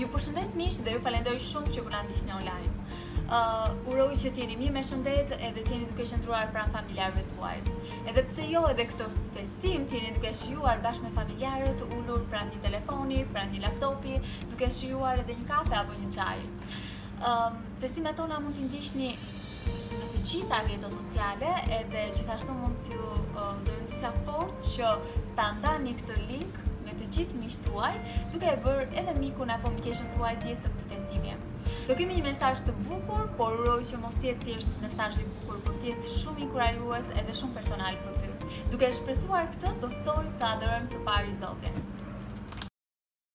Ju përshëndes miq dhe ju falenderoj shumë që po na ndiqni online. Uh, uroj që t'jeni mirë me shëndet edhe t'jeni duke qëndruar pranë familjarëve tuaj. Edhe pse jo edhe këtë festim t'jeni duke shijuar bashkë me familjarët të ulur pranë një telefoni, pranë një laptopi, duke shijuar edhe një kafe apo një çaj. Um, festimet tona mund t'i ndiqni Në të gjitha rrjetet sociale edhe gjithashtu mund t'ju themi me sa forcë që ta ndani këtë link me të gjithë miqtë tuaj, duke e bërë edhe mikun apo mikeshën tuaj pjesë të këtij festimi. Do kemi një mesazh të bukur, por uroj që mos të jetë thjesht mesazh i bukur, por të jetë shumë inkurajues edhe shumë personal për ty. Duke e shpresuar këtë, do ftoj të adhurojmë së pari Zotin.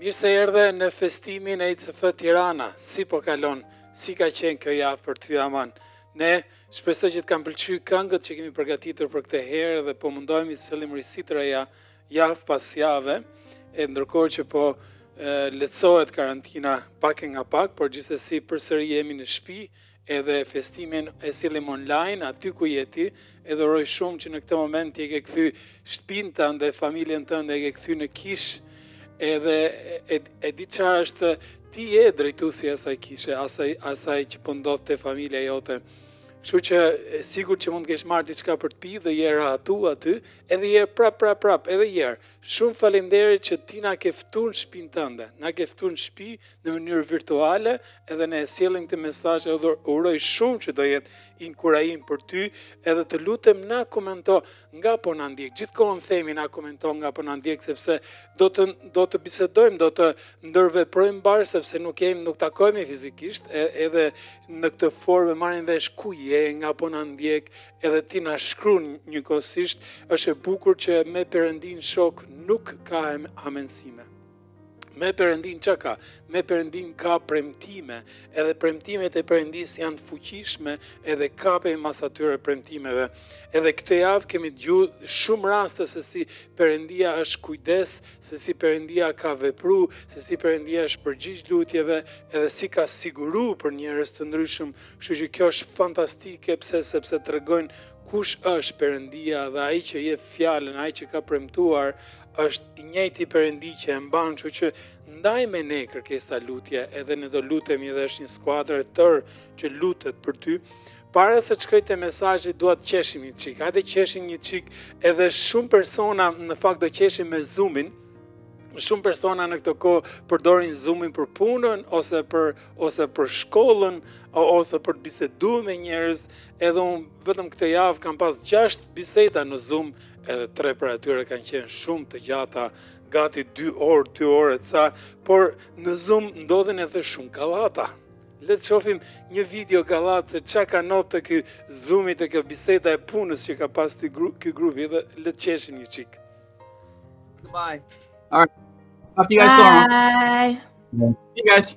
Mirë se erdhe në festimin e ICF Tirana. Si po kalon? Si ka qenë kjo javë për ty aman? Edhe shpresoj që të kanë pëlqyer këngët që kemi përgatitur për këtë herë dhe po mundohemi të sjellim risi të reja javë pas jave. E ndërkohë që po lehtësohet karantina pak e nga pak, por gjithsesi përsëri jemi në shtëpi, edhe festimin e sjellim online, aty ku je ti, edhe uroj shumë që në këtë moment ti e ke kthy shtëpinë tënde, familjen tënde, e ke kthy në kishë, edhe e, e di ça është, ti je drejtuesi i asaj kishe, asaj, asaj që po ndodh po te familja jote. Kështu që e sigurt që mund të kesh marrë diçka për të pi dhe je rehatu aty, edhe jera prap prap prap, edhe jera. Shumë faleminderit që ti na ke ftuar në shtëpinë tënde. Na ke ftuar në shtëpi, në mënyrë virtuale edhe ne sjellim këtë mesazh edhe uroj shumë që do jetë inkurajim për ty edhe të lutem na komento nga po na ndjek gjithë kohën themi na komento nga po na ndjek sepse do të do të bisedojmë do të ndërveprojmë bashkë sepse nuk kemi nuk takohemi fizikisht e, edhe në këtë formë marrim vesh ku je nga po na ndjek edhe ti na shkruan njëkohësisht është e bukur që me perëndinë shokë nuk ka amensime Me perëndinë ça ka? Me perëndinë ka premtime, edhe premtimet e perëndisë janë të fuqishme edhe kapemi mas atyre premtimeve. Edhe këtë javë kemi dëgju shumë raste se si perëndia është kujdes, se si perëndia ka vepru, se si perëndia është përgjigj lutjeve, edhe si ka siguru për njerëz të ndryshëm. Kështu që kjo është fantastike, pse sepse tregojnë kush është perëndia dhe ai që jep fjalën, ai që ka premtuar, është i njëjti perëndi që e mban, kështu që ndaj me ne kërkesa lutje, edhe ne do lutemi dhe është një skuadër e tërë që lutet për ty. Para se të shkoj te mesazhi, dua të qeshim një çik. Hajde qeshim një çik, edhe shumë persona në fakt do qeshim me zoomin. Shumë persona në këtë kohë përdorin zoomin për punën ose për ose për shkollën ose për të biseduar me njerëz, edhe unë Vetëm këtë javë kam pas 6 biseda në Zoom, edhe tre prej atyre kanë qenë shumë të gjata, gati 2 orë, 2 orë e ca, por në Zoom ndodhin edhe shumë gallata. Le të shofim një video gallatë se ça ka ndodh te ky Zoomi te kjo biseda e punës që ka pas ky gru, ky grupi edhe le të qeshim një çikë. Goodbye. All right. Talk to you guys Bye. Bye. See you guys.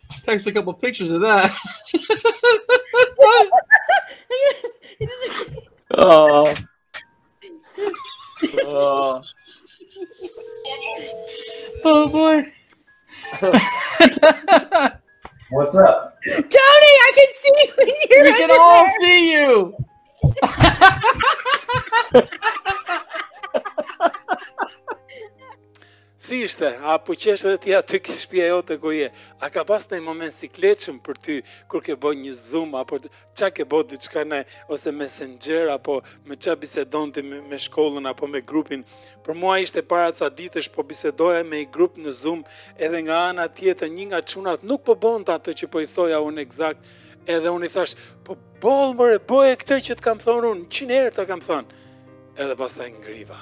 text a couple pictures of that. oh. oh. Oh boy. What's up? Tony, I can see you We can all see you. Si ishte, a po qesh edhe ti aty ke shpia jote ku je? A ka pas një moment të sikletshëm për ty, kur ke bo një zoom, apo ça ke bo diçka në, ose messenger, apo me ça bisedon ti me, me shkollën, apo me grupin? Për mua ishte para ca ditësh, po bisedoja me i grup në zoom, edhe nga ana tjetër, një nga çunat nuk po bonte atë që po i thoja unë egzakt, edhe unë i thashë, po boje mëre, boje këtë që të kam thonë unë, njëqind herë të kam thonë, edhe pastaj ngriva,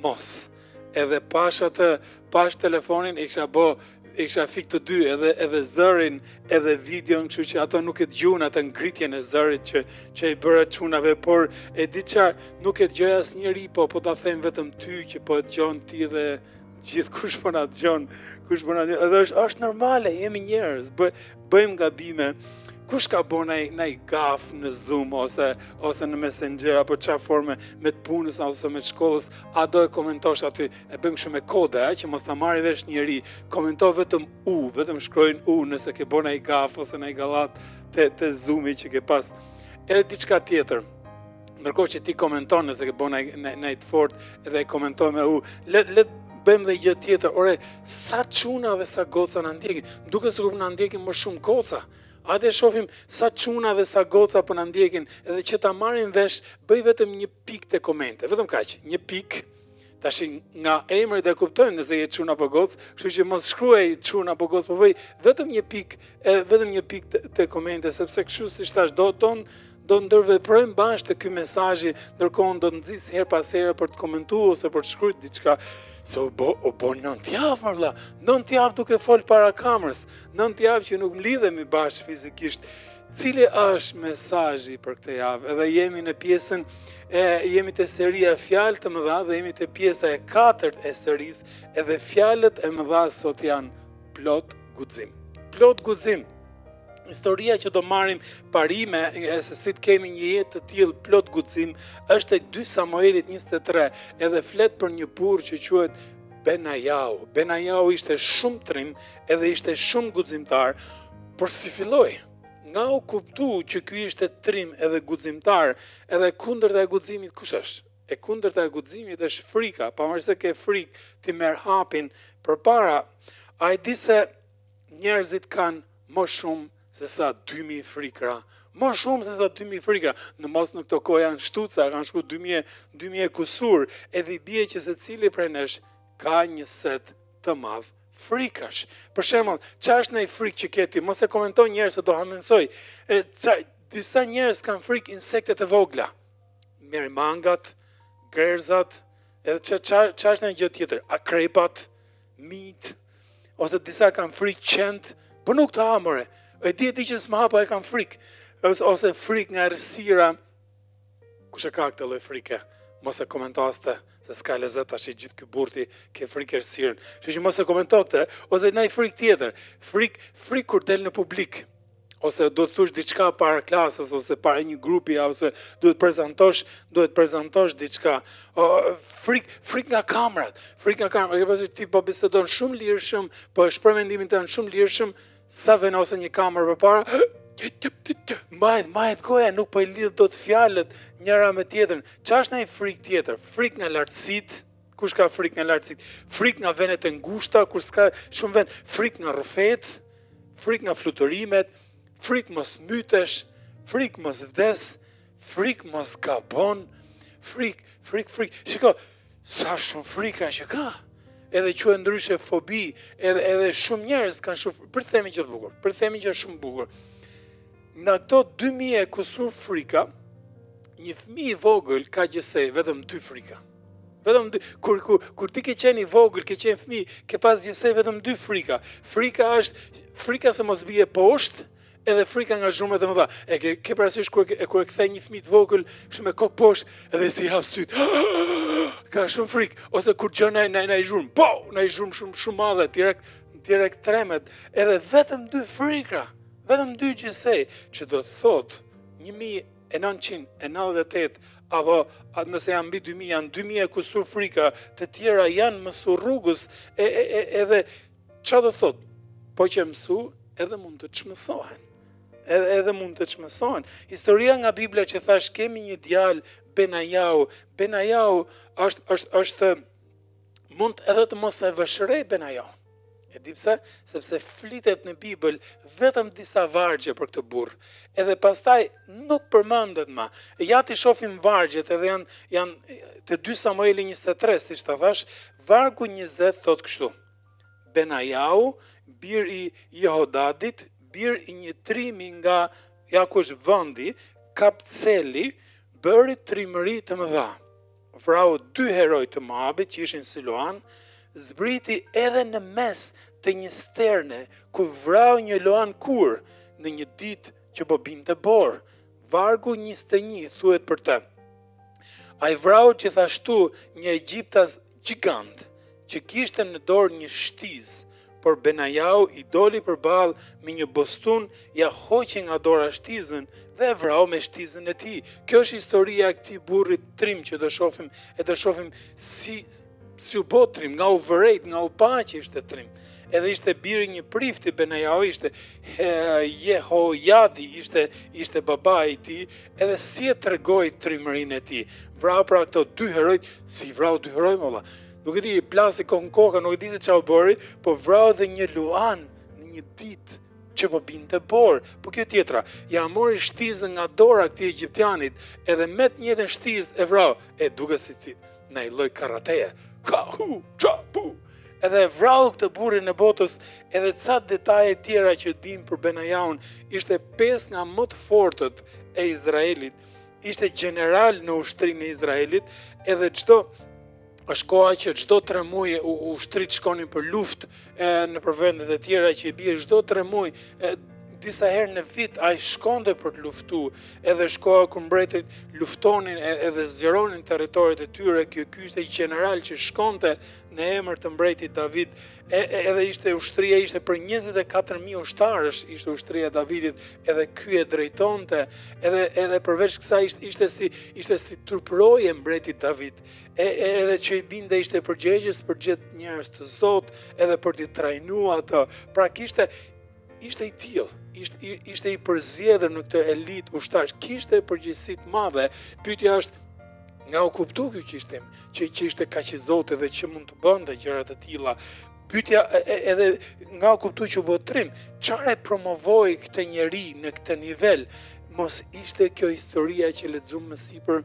mos, mos, Edhe pashë atë, pashë telefonin, i kisha bo, i kisha fik të dy, edhe, edhe zërin, edhe videon, kshtu që ato nuk e dëgjun, atë ngritjen e zërit që, që i bëra çunave, por e di ça, nuk e dëgjoi asnjeri, po po ta them vetëm ty që po e dëgjon ti dhe gjithë kush po na dëgjon, kush po na dëgjon. Edhe është është normale, jemi njerëz, bë Bëjmë gabime, kush ka bo naj, naj gafë në Zoom ose, ose në Messenger apo ça forme me të punës ose me të shkollës, a do e komentosh aty, e bëjmë shumë me kode, a, që mos ta marri vesh njeri, komento vetëm u, vetëm shkruj një u nëse ke bo naj gafë ose naj gallatë te, te Zoom-i që ke pas, edhe diçka tjetër, ndërkohë që ti komenton nëse ke bo naj të fortë dhe komenton me u le të bëjmë dhe një gjë tjetër ore sa çuna dhe sa goca na ndjekin duket sikur na ndjekin më shumë goca hajde shohim sa çuna dhe sa goca po na ndjekin edhe që ta marrim vesh bëj vetëm një pikë te komentet vetëm kaq një pikë Tashi nga emri do e kuptojmë nëse je çun apo gocë, kështu që mos shkruaj çun apo gocë, po bëj vetëm një pikë, vetëm një pikë te, te komentet sepse kështu siç thashë do, do, do ndërveprojmë bashkë te ky mesazhi, ndërkohë do të nxis herë pas herë për të komentuar ose për të shkruar diçka. Se u bo, u bo nëntë javë, mër vlla, nëntë javë duke fol para kamërës, nëntë javë që nuk mblidhemi bashkë fizikisht, Cili është mesazhi për këtë javë? Edhe jemi në pjesën e jemi te seria Fjalë të mëdha dhe jemi te pjesa e katërt e serisë, edhe fjalët e mëdha sot janë plot guxim. Plot guxim. Historia që do marrim parime e se si të kemi një jetë të tillë plot guxim është tek 2 Samuelit 23, edhe flet për një burrë që quhet Benajau. Benajau ishte shumë trim Edhe ishte shumë guximtar, por si filloi? Nga u kuptu që ky ishte trim edhe guximtar, edhe kundërta e guximit kush është? E kundërta e guximit është frika, pavarësisht se ke frikë ti merr hapin përpara. Ai di se njerëzit kanë më shumë se sa 2000 frikra. Më shumë se sa 2000 frikra. Në mos në këto kohë janë shtuca, kanë shku 2000, 2000 e kusur, edhe i bie që secili prej nesh ka një set të madhë frikash. Për shembull, ça është naj frikë që ke ti? Mos e komento njëherë se do hamendësoj. E ça disa njerëz kanë frikë insektet e vogla. Merimangat, grerzat, edhe ça ça ça është naj gjë tjetër? Akrepat, mijtë, ose disa kanë frikë qentë, po nuk të ha more. E di e di që s'më ha, po e kam frikë. Ose, ose frikë nga errësira, Kush e ka këtë lloj frike? Mos e komento as këtë, se s'ka lezet tash i gjithë ky burrë ti, ke frikë errësirën. Që që mos e komento këtë, ose naj frikë tjetër, frikë, frikë kur del në publik, ose duhet të thush diçka para klasës, ose para një grupi, ose duhet të prezantosh, duhet të prezantosh diçka, frikë, frikë nga kamrat, frikë nga kamrat, e ke pasur ti po bisedon shumë lirëshëm, po e shpreh mendimin tënd shumë lirëshëm, Sa vendoset një kamër përpara, mahet, mahet goja, nuk po i lidh dot fjalët njëra me tjetrën. Ça është naj frik tjetër? Frik nga lartësit, kush ka frik nga lartësit? Frik nga venet e ngushta, kur s'ka shumë ven, frik nga rrufetë, frik nga fluturimet, frik mos mytesh, frik mos vdes, frik mos gabon, frik, frik, frik. Shiko, Sa shumë frika që ka, edhe quhen ndryshe fobi, edhe, edhe shumë njerës kanë shumë, për të themi që të bukur, për të themi që shumë bukur. Në këto 2000 e kusur frika, një fmi i vogël ka gjithsej vetëm dy frika. Vetëm dy, kur, kur, kur ti ke qenë i vogël, ke qenë fmi, ke pas gjithsej vetëm dy frika. Frika është, frika se mos bie poshtë, edhe frika nga zhurmat e mëdha. E ke, ke parasysh kur e kur e kthen një fëmijë të vogël kështu me kokë poshtë dhe si hap syt. Ka shumë frikë ose kur dëgjon naj naj naj zhurmë. Po, naj zhurmë shumë shumë të madhe direkt direkt tremet. Edhe vetëm dy frikra, vetëm dy gjithsej që do të thot 1998 apo atë nëse janë mbi 2000 janë 2000 e kusur frika, të tjera janë mësu rrugës e, e, e, edhe Ça do thot, po qe mësu, edhe mund të çmësohen. Edhe, edhe mund të çmësohen. Historia nga Bibla që thash, kemi një djalë Benajau. Benajau është, është, është, mund edhe të mos e vësh re Benajau. E di pse? Sepse flitet në Bibël vetëm disa vargje për këtë burrë. Edhe pastaj nuk përmendet më. Ja t'i shohim vargjet, edhe janë janë te dy Samueli 23, siç ta thash, vargu 20 thotë kështu. Benajau, bir i Jehodadit, bir i një trimi nga, ja ku është vëndi, Kapceli, bëri trimëri të mëdha. Vrau dy heroj të Moabit që ishin si luan, zbriti edhe në mes të një sterne, ku vrau një luan kur, në një ditë që po binte borë, vargu 21 thuhet për të. Ai vrau gjithashtu një egjiptas gjigant që kishte në dorë një shtizë, por Benajau i doli përballë me një bostun, ja hoqi nga dora shtizën dhe e vrau me shtizën e tij. Kjo është historia e këtij burri trim që do shofim e do shofim si si u bë trim, nga u vërejt, nga u pa që ishte trim. edhe ishte biri i një prifti Benajau ishte Jehojadi ishte ishte babai i tij edhe si e tregoi trimërinë e tij vrau pra këto dy herojt si vrau dy heroj valla nuk e di i plasi kokën nuk e di se ça u bëri po vrau dhe një luan në një ditë që po binte borë, po kjo tjetra, ja mori shtizën nga dora këtij egjiptianit, edhe me të njëjtën shtizë e vrau, e duket si ti, në një lloj karateje, ka hu, qa, pu, edhe e vrau këtë burrin e botës, edhe ca detaje të tjera që dim për Benajaun, ishte pesë nga më të fortët e Izraelit, ishte gjeneral në ushtrinë e Izraelit, edhe çdo është koha që çdo tremuj ushtritë shkonin për luftë nëpër vendet e tjera që i bie çdo tremuj disa herë në vit ai shkonte për të luftu, edhe është koha kur mbretërit luftonin edhe zgjeronin territoret e tyre, ky ky ishte gjeneral që shkonte në emër të mbretit David, e, e, edhe ishte ushtria ishte për 24.000 ushtarësh, ishte ushtria e Davidit, edhe ky e drejtonte, edhe, edhe përveç kësaj ishte, ishte si, ishte si truproje e mbretit David, e, e, edhe që i binte ishte përgjegjës për gjithë njerëz të zotë, edhe për t'i trajnuar ato, pra ky ishte, ishte i tillë, ishte, ishte i përzgjedhur në këtë elitë ushtarësh, kishte përgjegjësi të madhe, pyetja është nga u kuptu kjo që ishte trim, që, që ishte kaq i zoti dhe që mund të bënte gjëra të tilla, pyetja edhe nga u kuptu që u bë trim, çfarë e promovoi këtë njeri në këtë nivel, mos ishte kjo historia që lexum më sipër,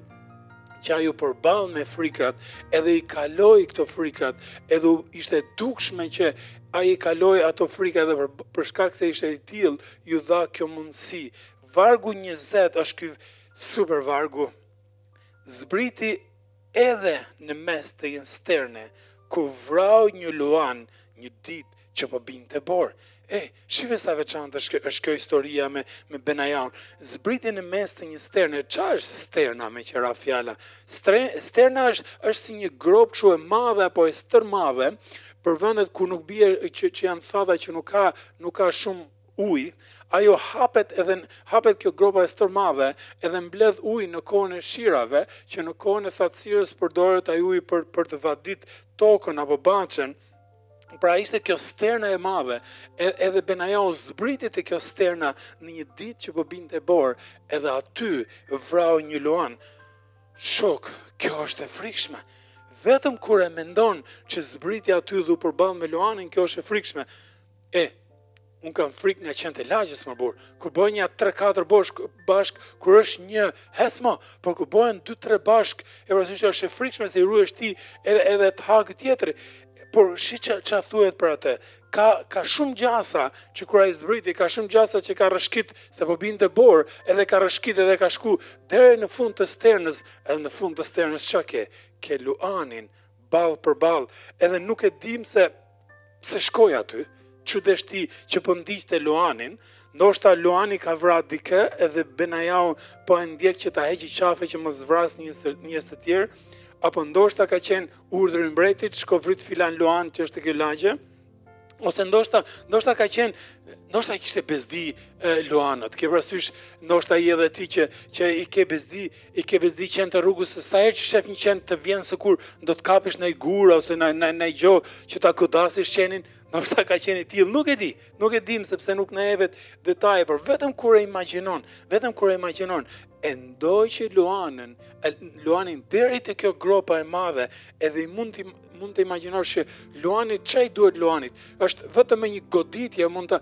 që ai u përball me frikrat, edhe i kaloi këto frikrat, edhe ishte e dukshme që ai i kaloi ato frika edhe për, për shkak se ishte i tillë, ju dha kjo mundësi. Vargu 20 është ky super vargu. Zbriti edhe në mes të një sterne, ku vrau një luan një ditë që po binte borë. Eh, shife sa e veçantë është kjo, është kjo historia me, me Benajan. Zbriti në mes të një sterne. Ça është sterna meqë ra fjala? Stre, sterna është, është si një gropë që e madhe apo e stërmadhe për vendet ku nuk bie që, që janë të thata që nuk ka, nuk ka shumë ujë, ajo hapet edhe hapet kjo gropa e stërmadhe edhe mbledh ujë në kohën e shirave që në kohën e thatësirës përdoret ai ujë për për të vadit tokën apo bahçen Pra ishte kjo sterna e madhe, edhe Benajau zbriti te kjo sterna në një ditë që po binte borë, edhe aty vrau një luan. Shok, kjo është e frikshme. Vetëm kur e mendon që zbriti aty dhe u përball me luanin, kjo është e frikshme. E, Unë kam frikë nga qentë e lagjes more burrë, kur bohen nja 3-4 bashkë bashkë, kur është një hë dhe mo, por kur bohen 2-3 bashkë, seriozisht është e frikshme se i ruhesh ti edhe, edhe të ha ky tjetri, por shi ça, ça thuhet për atë, ka, ka shumë gjasa që kur ai zbriti, ka shumë gjasa që ka rrëshqit se po binte borë, edhe ka rrëshqit edhe ka shku deri në fund të sternës, edhe në fund të sternës ça ke, ke luanin, ballë për ballë, edhe nuk e dimë se, Pse shkoi aty? Ç'u desh ti që po ndiqte luanin, ndoshta luani ka vra dikë edhe Benajau po e ndjek që ta heqë qafe që mos vrasë njerëz të tjerë, apo ndoshta ka qenë urdhri i mbretit, shko vrit filan luan që është te kjo lagje, ose ndoshta, ndoshta ka qenë, ndoshta i kishte bezdi e, luanët, ke parasysh, ndoshta je edhe ti që, që i ke bezdi I ke bezdi qentë e rrugës, se sa herë që shef një qen të vjen sikur do të kapish nonjë gur ose nonjë gjë që ta godasish qenin, ndoshta ka qenë i tillë, nuk e di, nuk e dimë sepse nuk na jepen detaje, por vetëm kur e imagjinon, vetëm kur e imagjinon, e ndoqi luanin, luanin deri te kjo gropa e madhe, edhe i mund të mund të imagjinosh që luani ça i duhet luanit. Është vetëm me një goditje mund ta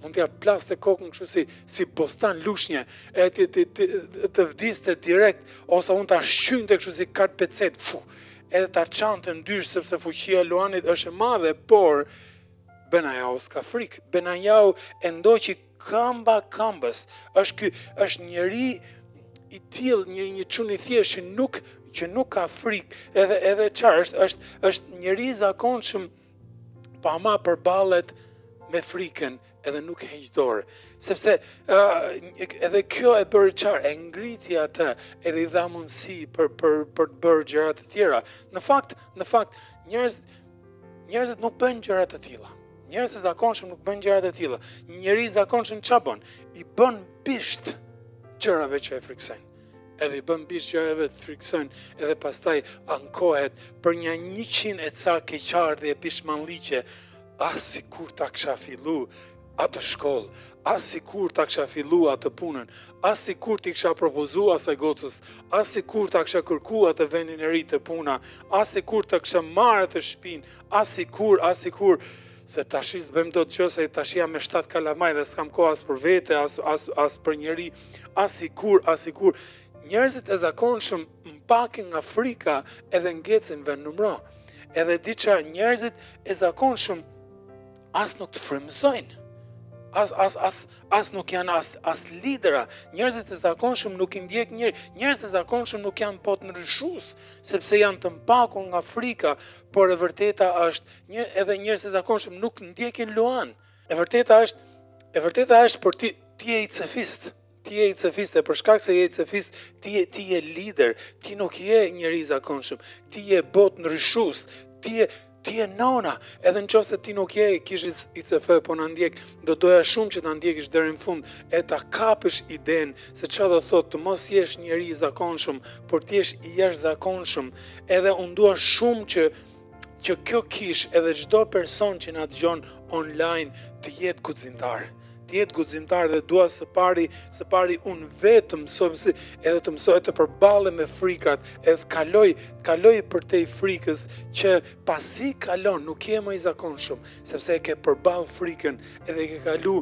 Mund t'ia plaste kokën kështu si, si bostan Lushnje, e të, të, të, të vdiste direkt, ose mund ta shqyente kështu si kartopecetë, fu, edhe ta çante në dysh, sepse fuqia e luanit është e madhe, por Benajau s'ka frikë, Benajau e ndoqi këmba-këmbës, është, ky, është njeri i tillë një një çun i thjeshtë që nuk që nuk ka frikë, edhe edhe çfarë është është është njeri i zakonshëm po ama përballet me frikën edhe nuk heq dorë, sepse uh, edhe kjo e bëri çfarë, e ngriti atë, edhe i dha mundësi për për për të bërë gjëra të tjera. Në fakt, në fakt, njerëz njerëzit nuk bëjnë gjëra të tilla. Njerëzit e zakonshëm nuk bëjnë gjëra të tilla. Një njeri i zakonshëm ça bën? I bën bisht gjërave që e frikësojnë. edhe i bën bisht gjërave që të frikësojnë, edhe pastaj ankohet për nja njëqind e ca keqardhje e pishmanllëqe, ah, sikur ta kisha fillu atë shkollë, ah, sikur ta kisha fillu atë punën, ah, sikur t'i kisha propozu asaj gocës, ah, sikur ta kisha kërku atë vendin e ri te puna, ah, sikur ta kisha marrë atë shpinë, ah, sikur, ah, sikur, Se tashi s'bëjmë dot gjë, se tashi jam me shtatë kalamaj dhe s'kam kohë as për vete, as, as, as për njeri, ah sikur, ah sikur. Njerëzit e zakonshëm mpakin nga frika edhe ngecin vend numro. Edhe diçka njerëzit e zakonshëm as nuk të frymëzojnë. As, as, as, as nuk janë as, as lidera. Njerëzit e zakonshëm nuk i ndjek njeri. Njerëzit e zakonshëm nuk janë botëndryshues, sepse janë të mpakur nga frika, por e vërteta është Një edhe njerëzit e zakonshëm nuk ndjekin luan. E vërteta është, e vërteta është por ti ti je ICF-ist. Ti je ICF-ist e për shkak se je ICF-ist, ti je ti je lider, ti nuk je njeri i zakonshëm. Ti je botëndryshues. Ti je ti je nona, edhe në qoftë se ti nuk je i kishës ICF, po na ndjek, do doja shumë që ta ndjekësh deri në fund, e ta kapësh idenë se ça do thotë të mos jesh njeri i zakonshëm, por të jesh i jashtëzakonshëm, edhe unë dua shumë që që kjo kishë edhe çdo person që na dëgjon online të jetë guximtar të jetë guximtar dhe dua së pari, së pari unë vetë të mësoj se si edhe të mësoj të përballem me frikat, edhe të kaloj, të kaloj përtej frikës që pasi kalon nuk je më i zakonshëm, sepse e ke përball frikën, edhe ke kalu,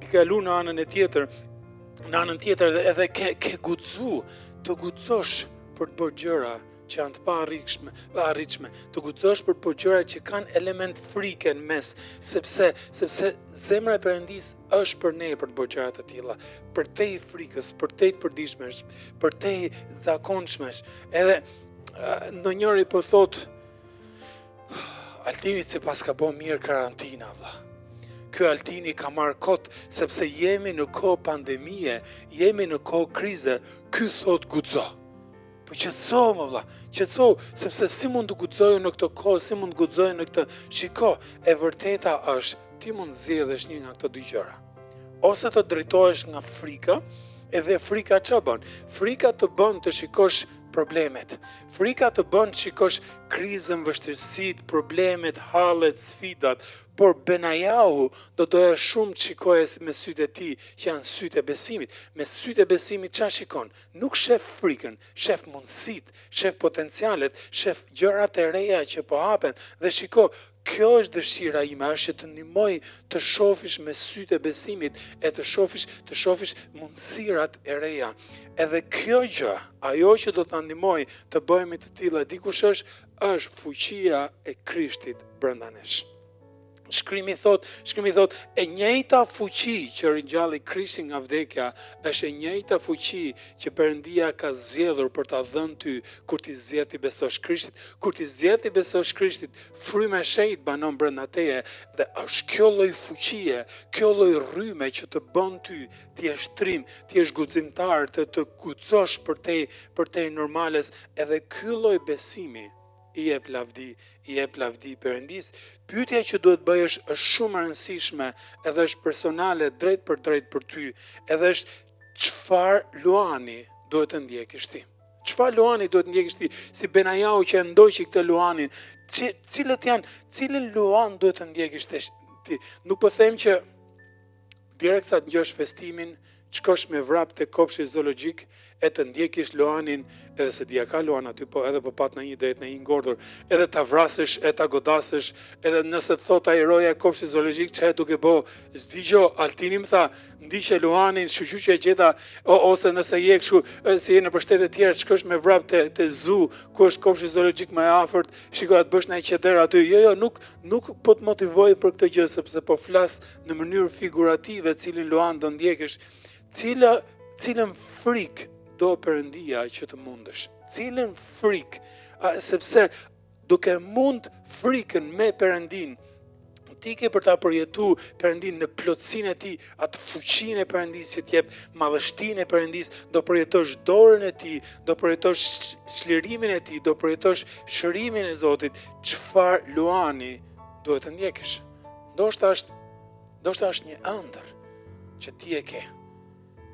ke kalu në anën e tjetër, në anën tjetër edhe, edhe ke ke guxu të guxosh për të bërë gjëra, që janë të paarritshme, arritshme, të guxosh për të bo gjëra që kanë element frike në mes, sepse sepse zemra e Perëndisë është për ne për të bërë gjëra të tilla, përtej frikës, përtej të përditshmes, përtej të zakonshmes. Edhe ndonjeri po thotë Altinit s'i paska bo mirë karantina, vla. Ky Altini ka marrë kot, sepse jemi në kohë pandemie, jemi në kohë krize, ky thotë guxo. Po qetësohu mo vlla, qetësohu sepse si mund të guxoj unë në këtë kohë, si mund të guxojë në këtë. Shiko, e vërteta është, ti mund të zgjedhësh një nga këto dy gjëra. Ose të drejtohesh nga frika, edhe frika ça bën? Frika të bën të shikosh problemet. Frika të bën të shikosh krizën, vështirësitë, problemet, hallet, sfidat, por Benajahu do të doja shumë të shikoje me sytë e tij, që janë sytë e besimit. Me sytë e besimit ça shikon? Nuk shef frikën, shef mundësitë, shef potencialet, shef gjërat e reja që po hapen dhe shiko, kjo është dëshira ime, është që të ndihmoj të shofish me sytë e besimit e të shofish, të shofish mundësitë e reja. Edhe kjo gjë, ajo që do të ndihmoj të bëhemi të tillë dikush është, është fuqia e Krishtit brenda nesh. Shkrimi thot, shkrimi thot, e njëjta fuqi që ringjalli Krishtin nga vdekja, është e njëjta fuqi që Perëndia ka zgjedhur për ta dhënë ty kur ti zgjedh t'i besosh Krishtit. Kur ti zgjedh t'i besosh Krishtit, fryma e shenjtë banon brenda teje dhe është kjo lloj fuqie, kjo lloj rryme që të bën ty të jesh trim, të jesh guximtar të të guxosh për te përtej normales edhe ky lloj besimi I jep lavdi, i jep lavdi Perëndisë. Pyetja që duhet të bësh është shumë e rëndësishme, edhe është personale drejtpërdrejt për ty, edhe është çfarë luani duhet të ndjekësh ti? Çfarë luani duhet të ndjekësh ti? Si Benajau që e ndoqi këtë luanin, cilët janë, cilën luan duhet të ndjekësh ti? Nuk po them që Direkt sa të dëgjosh festimin, të shkosh me vrap te kopshi zoologjik e të ndjekish luanin, edhe s'e di a ka luan aty, po edhe po pat ndonjë do jetë ndonjë ngordhur, edhe ta vrasësh e ta godasësh, edhe nëse të thot ai roja e kopshit zoologjik ç'je duke bë, s'di gjë, Altini më tha, ndiqe luanin, shyqyr që e gjeta, o, ose nëse je kështu, si je nëpër shtete të tjera, shkosh me vrap te te zu, ku është kopshi zoologjik më i afërt, shiko a të bësh ndonjë qeder aty. Jo, jo, nuk nuk po të motivoj për këtë gjë sepse po flas në mënyrë figurative cilin luan do ndjekësh, cila, cilën frikë do Perëndia që të mundësh, cilën frikë, a, sepse duke mund frikën me Perëndinë, ti ke për ta përjetu Perëndinë në plotësinë e tij, atë fuqinë e Perëndisë që t'jep, madhështinë e Perëndisë, do përjetosh dorën e tij, do përjetosh çlirimin e tij, do përjetosh shërimin e Zotit, çfarë luani duhet të ndjekësh. Ndoshta është ndoshta është një ëndërr që ti e ke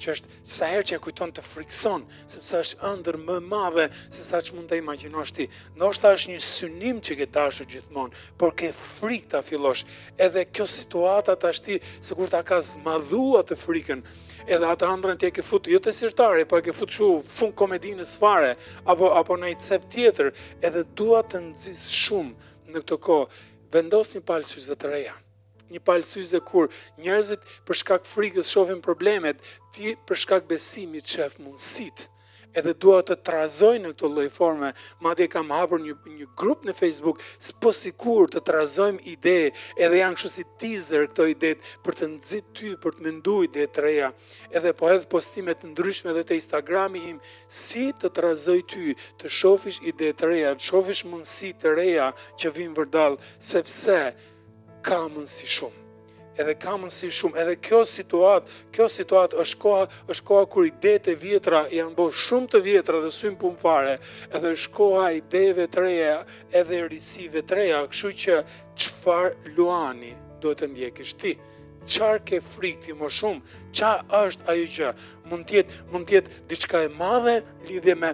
që është sa herë që e kujton të frikson, sepse është ëndërr më e madhe se sa ç'mund të imagjinosh ti. Ndoshta është një synim që ke dashur gjithmonë, por ke frikë ta fillosh. Edhe kjo situata tashti sikur ta ka zmadhuar të frikën. Edhe atë ëndrrën ti e ke futur jo te sirtari, po e ke futur shumë fund komodinës fare apo apo naj cep tjetër, edhe dua të nxis shumë në këtë kohë Vendos një palë syze të reja. Një palë syze kur njerëzit për shkak të frikës shohin problemet, ti për shkak të besimit shef mundësitë edhe dua të të trazoj në këtë lloj forme, madje kam hapur një një grup në Facebook, s'po sikur të trazojmë ide, edhe janë kështu si teaser këto ide për të nxit ty, për të menduar ide të reja. edhe po hedh postime të ndryshme dhe te Instagrami im, si të të trazoj ty, të shofish ide të reja, të shofish mundësi të reja që vijnë vërdallë, sepse ka mundësi shumë. Edhe ka mundësi shumë, edhe kjo situatë, kjo situatë është koha, është koha kur idetë e vjetra janë bo shumë të vjetra dhe s'hyjnë punë fare, edhe është koha e ideve të reja, edhe risive të reja, kështu që çfarë luani duhet të ndjekësh ti. Çfarë ke frikë ti më shumë? Ça është ajo gjë? Mund të jetë, mund të jetë diçka e madhe lidhje me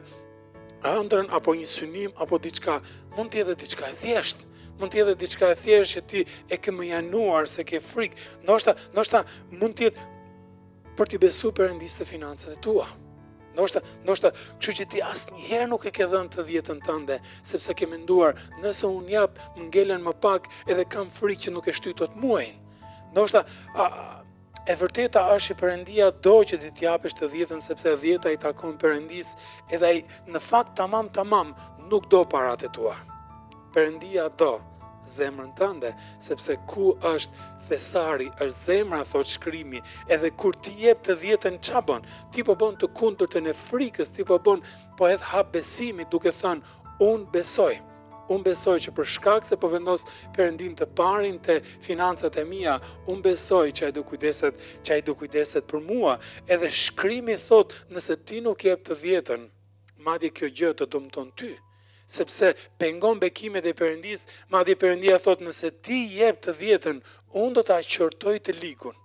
ëndrrën apo një synim apo diçka, mund të jetë diçka e thjeshtë mund të jetë diçka e thjeshtë që ti e ke mënjanuar se ke frikë. Ndoshta, ndoshta mund të jetë për t'i besu perëndisë te financat e tua. Ndoshta, ndoshta, kështu që ti asnjëherë nuk e ke dhënë të dhjetën tënde, sepse ke menduar, nëse unë jap, më ngelen më pak, edhe kam frikë që nuk e shtyj dot muajin. Ndoshta, a, e vërteta është që Perëndia do që ti të japësh të dhjetën sepse dhjeta i takon Perëndisë, edhe ai në fakt tamam tamam nuk do paratë tua. Perëndia do zemrën tënde, sepse ku është thesari, është zemra, thotë shkrimi, edhe kur ti jep të dhjetën ça bën, ti po bën të kundërtën e frikës, ti po bën, po hedh hap besimi duke thënë, unë besoj, unë besoj që për shkak se po vendos Perëndinë të parin te financat e mia, unë besoj që ai do kujdeset, që ai do kujdeset për mua, edhe shkrimi thotë nëse ti nuk jep të dhjetën, Madje kjo gjë të dëmton ty, sepse pengon bekimet e Perëndisë, madje Perëndia thotë nëse ti jep të dhjetën, unë do ta qortoj të ligun.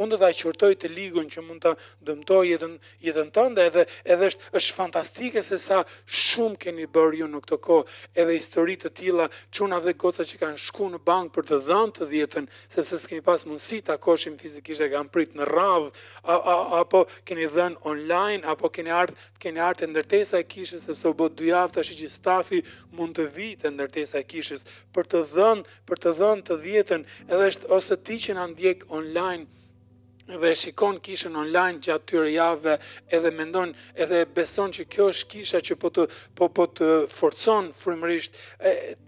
Unë do ta qortoj të ligun që mund ta dëmtojë jetën jetën tënde edhe edhe është është fantastike se sa shumë keni bërë ju në këtë kohë, edhe histori të tilla çuna dhe goca që kanë shku në bankë për të dhënë të dhjetën, sepse s'kemi pas mundësi takoheshim fizikisht e kanë prit në radhë, apo keni dhënë online apo keni ardhur Keni ardhur te ndërtesa e kishës sepse u bë dy javë tash që stafi mund të vijë te ndërtesa e kishës për të dhënë për të dhënë të dhjetën edhe është ose ti që na ndjek online dhe shikon kishën online gjatë tyre javëve edhe mendon edhe beson që kjo është kisha që po të po po të forcon frymërisht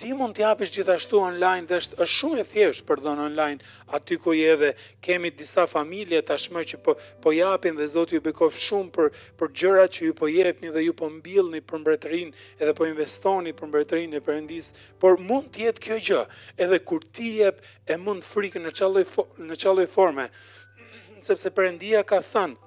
ti mund të japësh gjithashtu online dhe është shumë e thjeshtë për dhënë online aty ku je edhe kemi disa familje tashmë që po po japin dhe zoti ju bekoftë shumë për për gjërat që ju po jepni dhe ju po mbillni për mbretërinë edhe po investoni për mbretërinë e perëndisë por mund të jetë kjo gjë edhe kur ti jep e mund frikën në çalloj në çalloj forme sepse perëndia ka thënë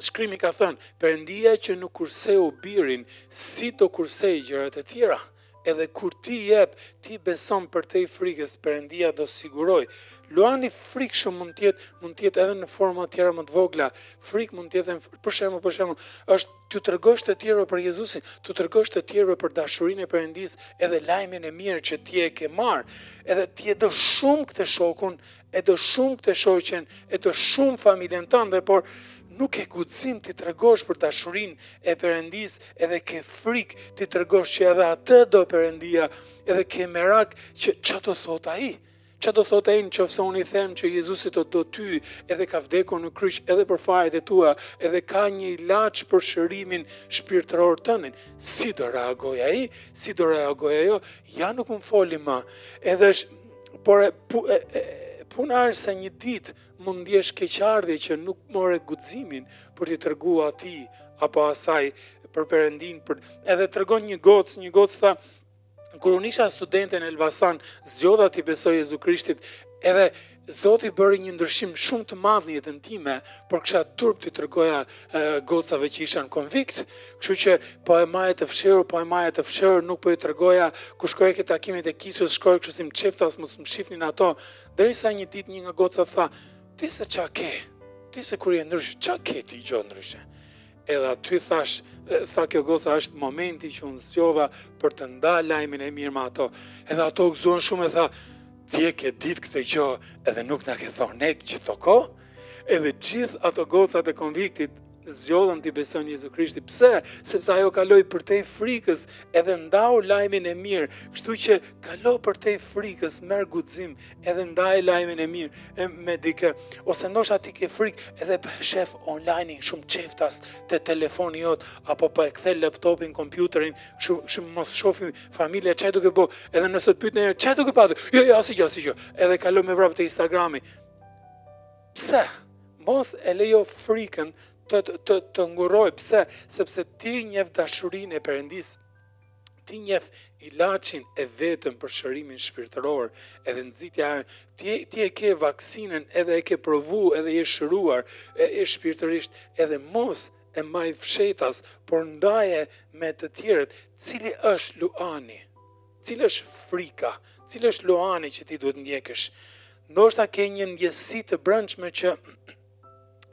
shkrimi ka thënë perëndia që nuk kurseu birin si do kursejë gjërat e tjera Edhe kur ti jep, ti beson përtej frikës, Perëndia do sigurojë. Luani i frikshëm mund të jetë, mund të jetë edhe në forma tjera më të vogla. Frikë mund të jetë për shembull, për shembull, është t'u tregosh të tjerëve për Jezusin, t'u tregosh të tjerëve për dashurinë e Perëndisë, edhe lajmin e mirë që ti e ke marrë. Edhe ti e do shumë këtë shokun, e do shumë këtë shoqen, e do shumë familjen tënde, por nuk ke guxim t'i tregosh për dashurinë e Perëndisë, edhe ke frikë t'i tregosh që edhe atë do Perëndia, edhe ke merak që ça do thotë ai. Ça do thotë ai në qoftë se unë i them që Jezusi të do ty edhe ka vdekur në kryq edhe për fajet e tua edhe ka një ilaç për shërimin shpirtëror tënin. Si do reagojë ai, si do reagojë ajo, ja nuk më foli më. Edhe është Por e, pu, e, e puna është se një ditë mund ndjesh keqardhje që nuk more guximin për t'i tregu atij apo asaj për Perëndinë për edhe tregon një gocë, një gocë tha kur unë isha studente në Elbasan, zgjodha t'i besoj Jezu Krishtit, edhe Zoti bëri një ndryshim shumë të madh në jetën time, por kisha turp t'i tregoja gocave që ishan konvikt, kështu që po e maja të fshehur, po e maja të fshehur, nuk po i tregoja, kur shkoja te takimet e kishës, shkoja kështu si mçeftas mos më shifnin ato, derisa një ditë një nga gocat tha, ti seç ke, ti sikur je ndryshe, ça ke ti gjo ndryshe, edhe aty thashë, tha kjo goca është momenti që unë zgjodha për të nda lajmin e mirë me ato, edhe ato u gëzuan shumë e tha, ti e ke dit këtë gjo edhe nuk na ke thonë ne gjithë këtë kohë, Edhe gjithë ato gocat e konviktit zgjodhën t'i besojnë Jezu Krishtit. Pse? Sepse ajo kaloi përtej frikës, edhe ndau lajmin e mirë. Kështu që kalo përtej frikës, merr guxim, edhe ndaj lajmin e mirë me dikë. Ose ndoshta ti ke frikë edhe po shef online si mçeftas te telefoni jot apo po e kthe laptopin, kompjuterin, kështu kështu mos shofi familja ça je duke bë. Edhe nëse të pyet ndonjë ça je duke parë. Jo, jo, asgjë, asgjë. Edhe kalon me vrap te Instagrami. Pse? Mos e lejo frikën të të të ngurrojë pse sepse ti njeh dashurinë e Perëndisë ti njeh ilaçin e vetëm për shërimin shpirtëror edhe nxitja ti ti e ke vaksinën edhe e ke provu edhe je shëruar e, e shpirtërisht edhe mos e mbaj fshetas por ndaje me të tjerët cili është luani Cila është frika? Cili është luani që ti duhet t'ndjekësh? Ndoshta ke një ndjesi të brendshme që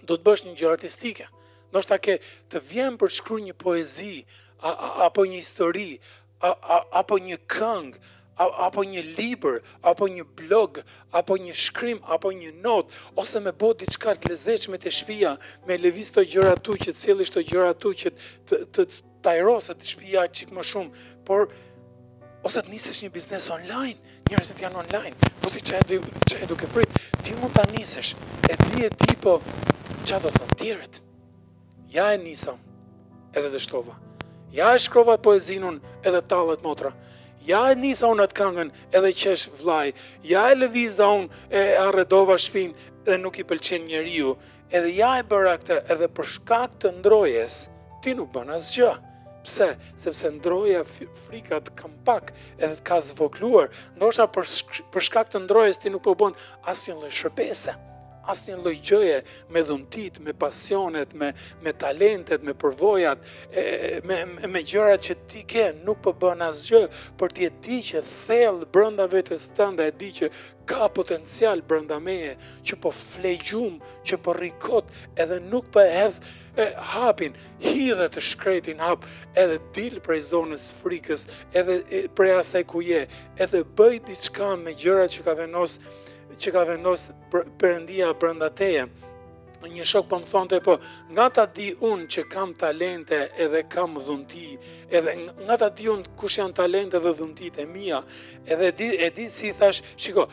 do të bësh një gjë artistike. Ndoshta ke të vjen për shkru një poezi a, a, apo një histori a, a, apo një këngë apo një libër, apo një blog, apo një shkrim, apo një notë, ose me bo diçka të lezetshme te shpia, me lëviz këto gjërat që t'i sjellësh këto gjëra tu që të, të, të Ta-jro se te shpia çik më shumë, por ose të nisësh një biznes online, njerëzit janë online, po ti je duke prit, ti mund ta nisësh. E di e di po ça do thonë tjerët. Ja e nisa un, edhe dështova. Ja e shkrova poezinë un edhe tallet motra. Ja e nisa unë atë kangën edhe qesh vllai. Ja e lëviza unë e arredova shpinë dhe nuk i pëlqen njeriu. Edhe ja e bëra këtë edhe për shkak të ndrojes, ti nuk bën asgjë. Pse? Sepse ndroja frika të ka mpak edhe të ka zvogluar, ndoshta për, për shkak të ndrojes ti nuk po bën asnjë lloj shërbese asnjë lloj gjëje me dhuntitë, me pasionet, me me talentet, me përvojat, e, me me gjërat që ti ke, nuk po bën asgjë, por ti e di që thellë brenda vetes tënde e di që Ka potencial brenda meje që po flej gjumë, që po rri kot edhe nuk po e hedh hapin, hidhe të shkretin hap edhe dil prej zonës frikës edhe prej asaj ku je, edhe bëj diçka me gjërat që ka venos që ka venos perëndia brenda teje. një shok po më thonte po nga ta di un që kam talente edhe kam dhunti edhe nga ta di un kush janë talentet dhe dhuntit e mia edhe di e di ç'i thash shiko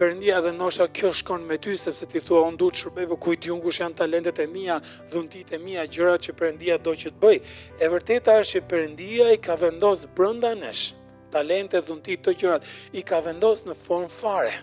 Perëndia edhe ndoshta kjo shkon me ty sepse ti thua un duhet shërbej po ku i di un kush janë talentet e mia, dhuntit e mia, gjërat që Perëndia do që t'bëj. E vërteta është që Perëndia i ka vendos brenda nesh talentet, dhuntit, të gjërat i ka vendos në formë fare.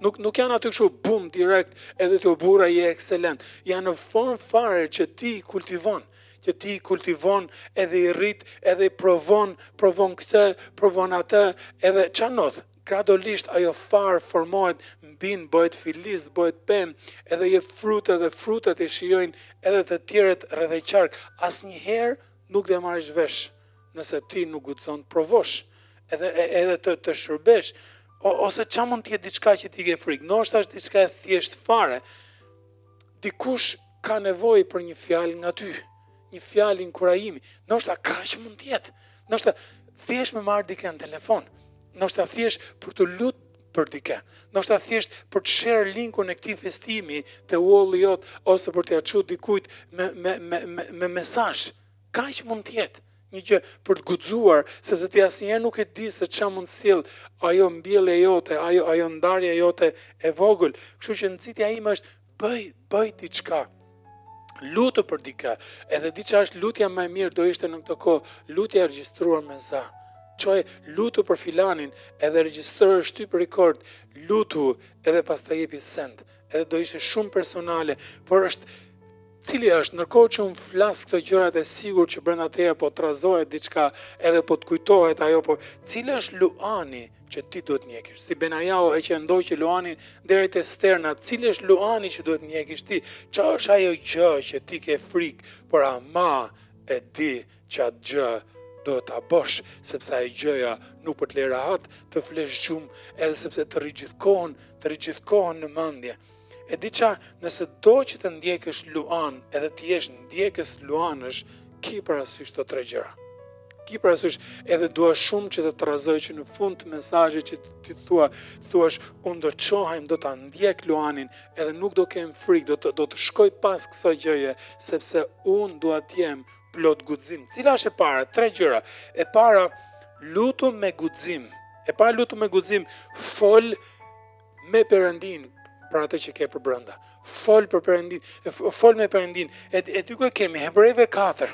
Nuk, nuk janë aty kështu bum direkt edhe ti o burra je ekselent. Janë në formë fare që ti i kultivon, që ti i kultivon edhe i rrit, edhe i provon, provon këtë, provon atë, edhe ça ndodh, gradualisht ajo farë formohet, mbin, bëhet filiz, bëhet pemë, edhe jep frute edhe frutet i shijojnë edhe të tjerët rreth e qark. Asnjëherë nuk do e marrësh vesh. Nëse ti nuk guxon të provosh, edhe edhe të të shërbesh, ose ça mund të jetë diçka që ti ke frikë, ndoshta është diçka e thjeshtë fare. Dikush ka nevojë për një fjalë nga ty, një fjalë inkurajimi. Ndoshta kaq mund të jetë. Ndoshta thjesht me marr dikën në telefon. Ndoshta thjesht për t'u lut për dikë. Ndoshta thjesht për të share linkun e këtij festimi te wall jot ose për t'ia çu dikujt me me me me, me mesazh. Kaq mund të jetë një gjë për të guxuar, sepse ti asnjëherë nuk e di se ça mund të sjellë ajo mbjellje jote, ajo ajo ndarje jote e vogël. Kështu që nxitja ime është bëj, bëj diçka. Lutu për dikë. Edhe di ça është lutja më e mirë do ishte në këtë kohë, lutja e regjistruar me za. Ço e lutu për filanin, edhe regjistro shtyp record, lutu edhe pastaj jepi send. edhe do ishte shumë personale, por cili është cili është, ndërkohë që unë flas këto gjërat e sigurt që brenda teja po të trazohet diçka edhe po të kujtohet ajo, por cili është luani që ti duhet të ndjekësh, si Benajau që e ndoqi luanin deri te sterna, cili është luani që duhet të ndjekësh ti, ça është ajo gjë që ti ke frikë, por ama e di që atë gjë duhet ta bësh, sepse ajo gjëja nuk po të lë rahat, të flesh gjumë, edhe sepse të rri gjithkohën, të rri gjithkohën në mendje. E di ça, nëse do që të ndjekësh luan, edhe të jesh ndjekës luanësh, ki parasysh këto tre gjëra. Ki parasysh edhe dua shumë që të të trazoj që në fund të mesazhit që ti të thua, të thuash unë do çohem, do ta ndjek luanin, edhe nuk do kem frikë, do të, do të shkoj pas kësaj gjëje, sepse unë dua të jem plot guxim. Cila është e para? Tre gjëra. E para, lutu me guxim. E para lutu me guxim, fol me Perëndinë për atë që ke për brenda. Fol për Perëndinë, fol me Perëndinë. E di ku e kemi Hebrenjve 4.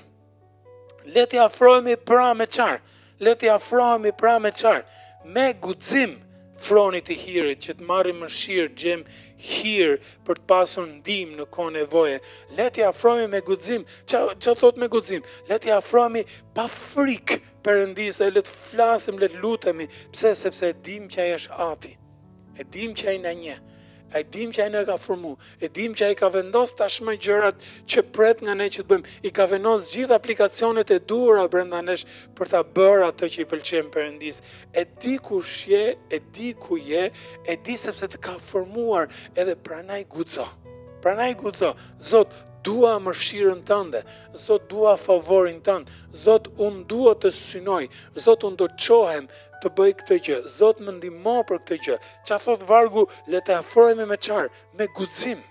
Le t'i afrohemi pra me çar? Le t'i afrohemi pra me çar, me guxim fronit të hirit që të marrim mëshirë, gjejmë hir për të pasur ndihmë në kohë nevoje. Le t'i afrohemi me guxim. Ça thotë me guxim? Le t'i afrohemi pa frikë Perëndisë, le të flasim, le të lutemi, pse sepse e dimë që ai është ati. E dimë që ai na njeh. E dimë që ai na ka formu, e dimë që ai ka vendos tashmë gjërat që pret nga ne që të bëjmë. I ka vendos gjithë aplikacionet e duhura brenda nesh për ta bërë atë që i pëlqen Perëndisë. E di kush je, e di ku je, e di sepse të ka formuar edhe prandaj guxo. Prandaj guxo, Zot, dua mëshirën tënde, Zot dua favorin tënd, Zot unë dua të synoj, Zot unë do çohem të bëj këtë gjë, Zot më ndihmo për këtë gjë. Ça thotë vargu, le t'i afrohemi me çar, me guxim.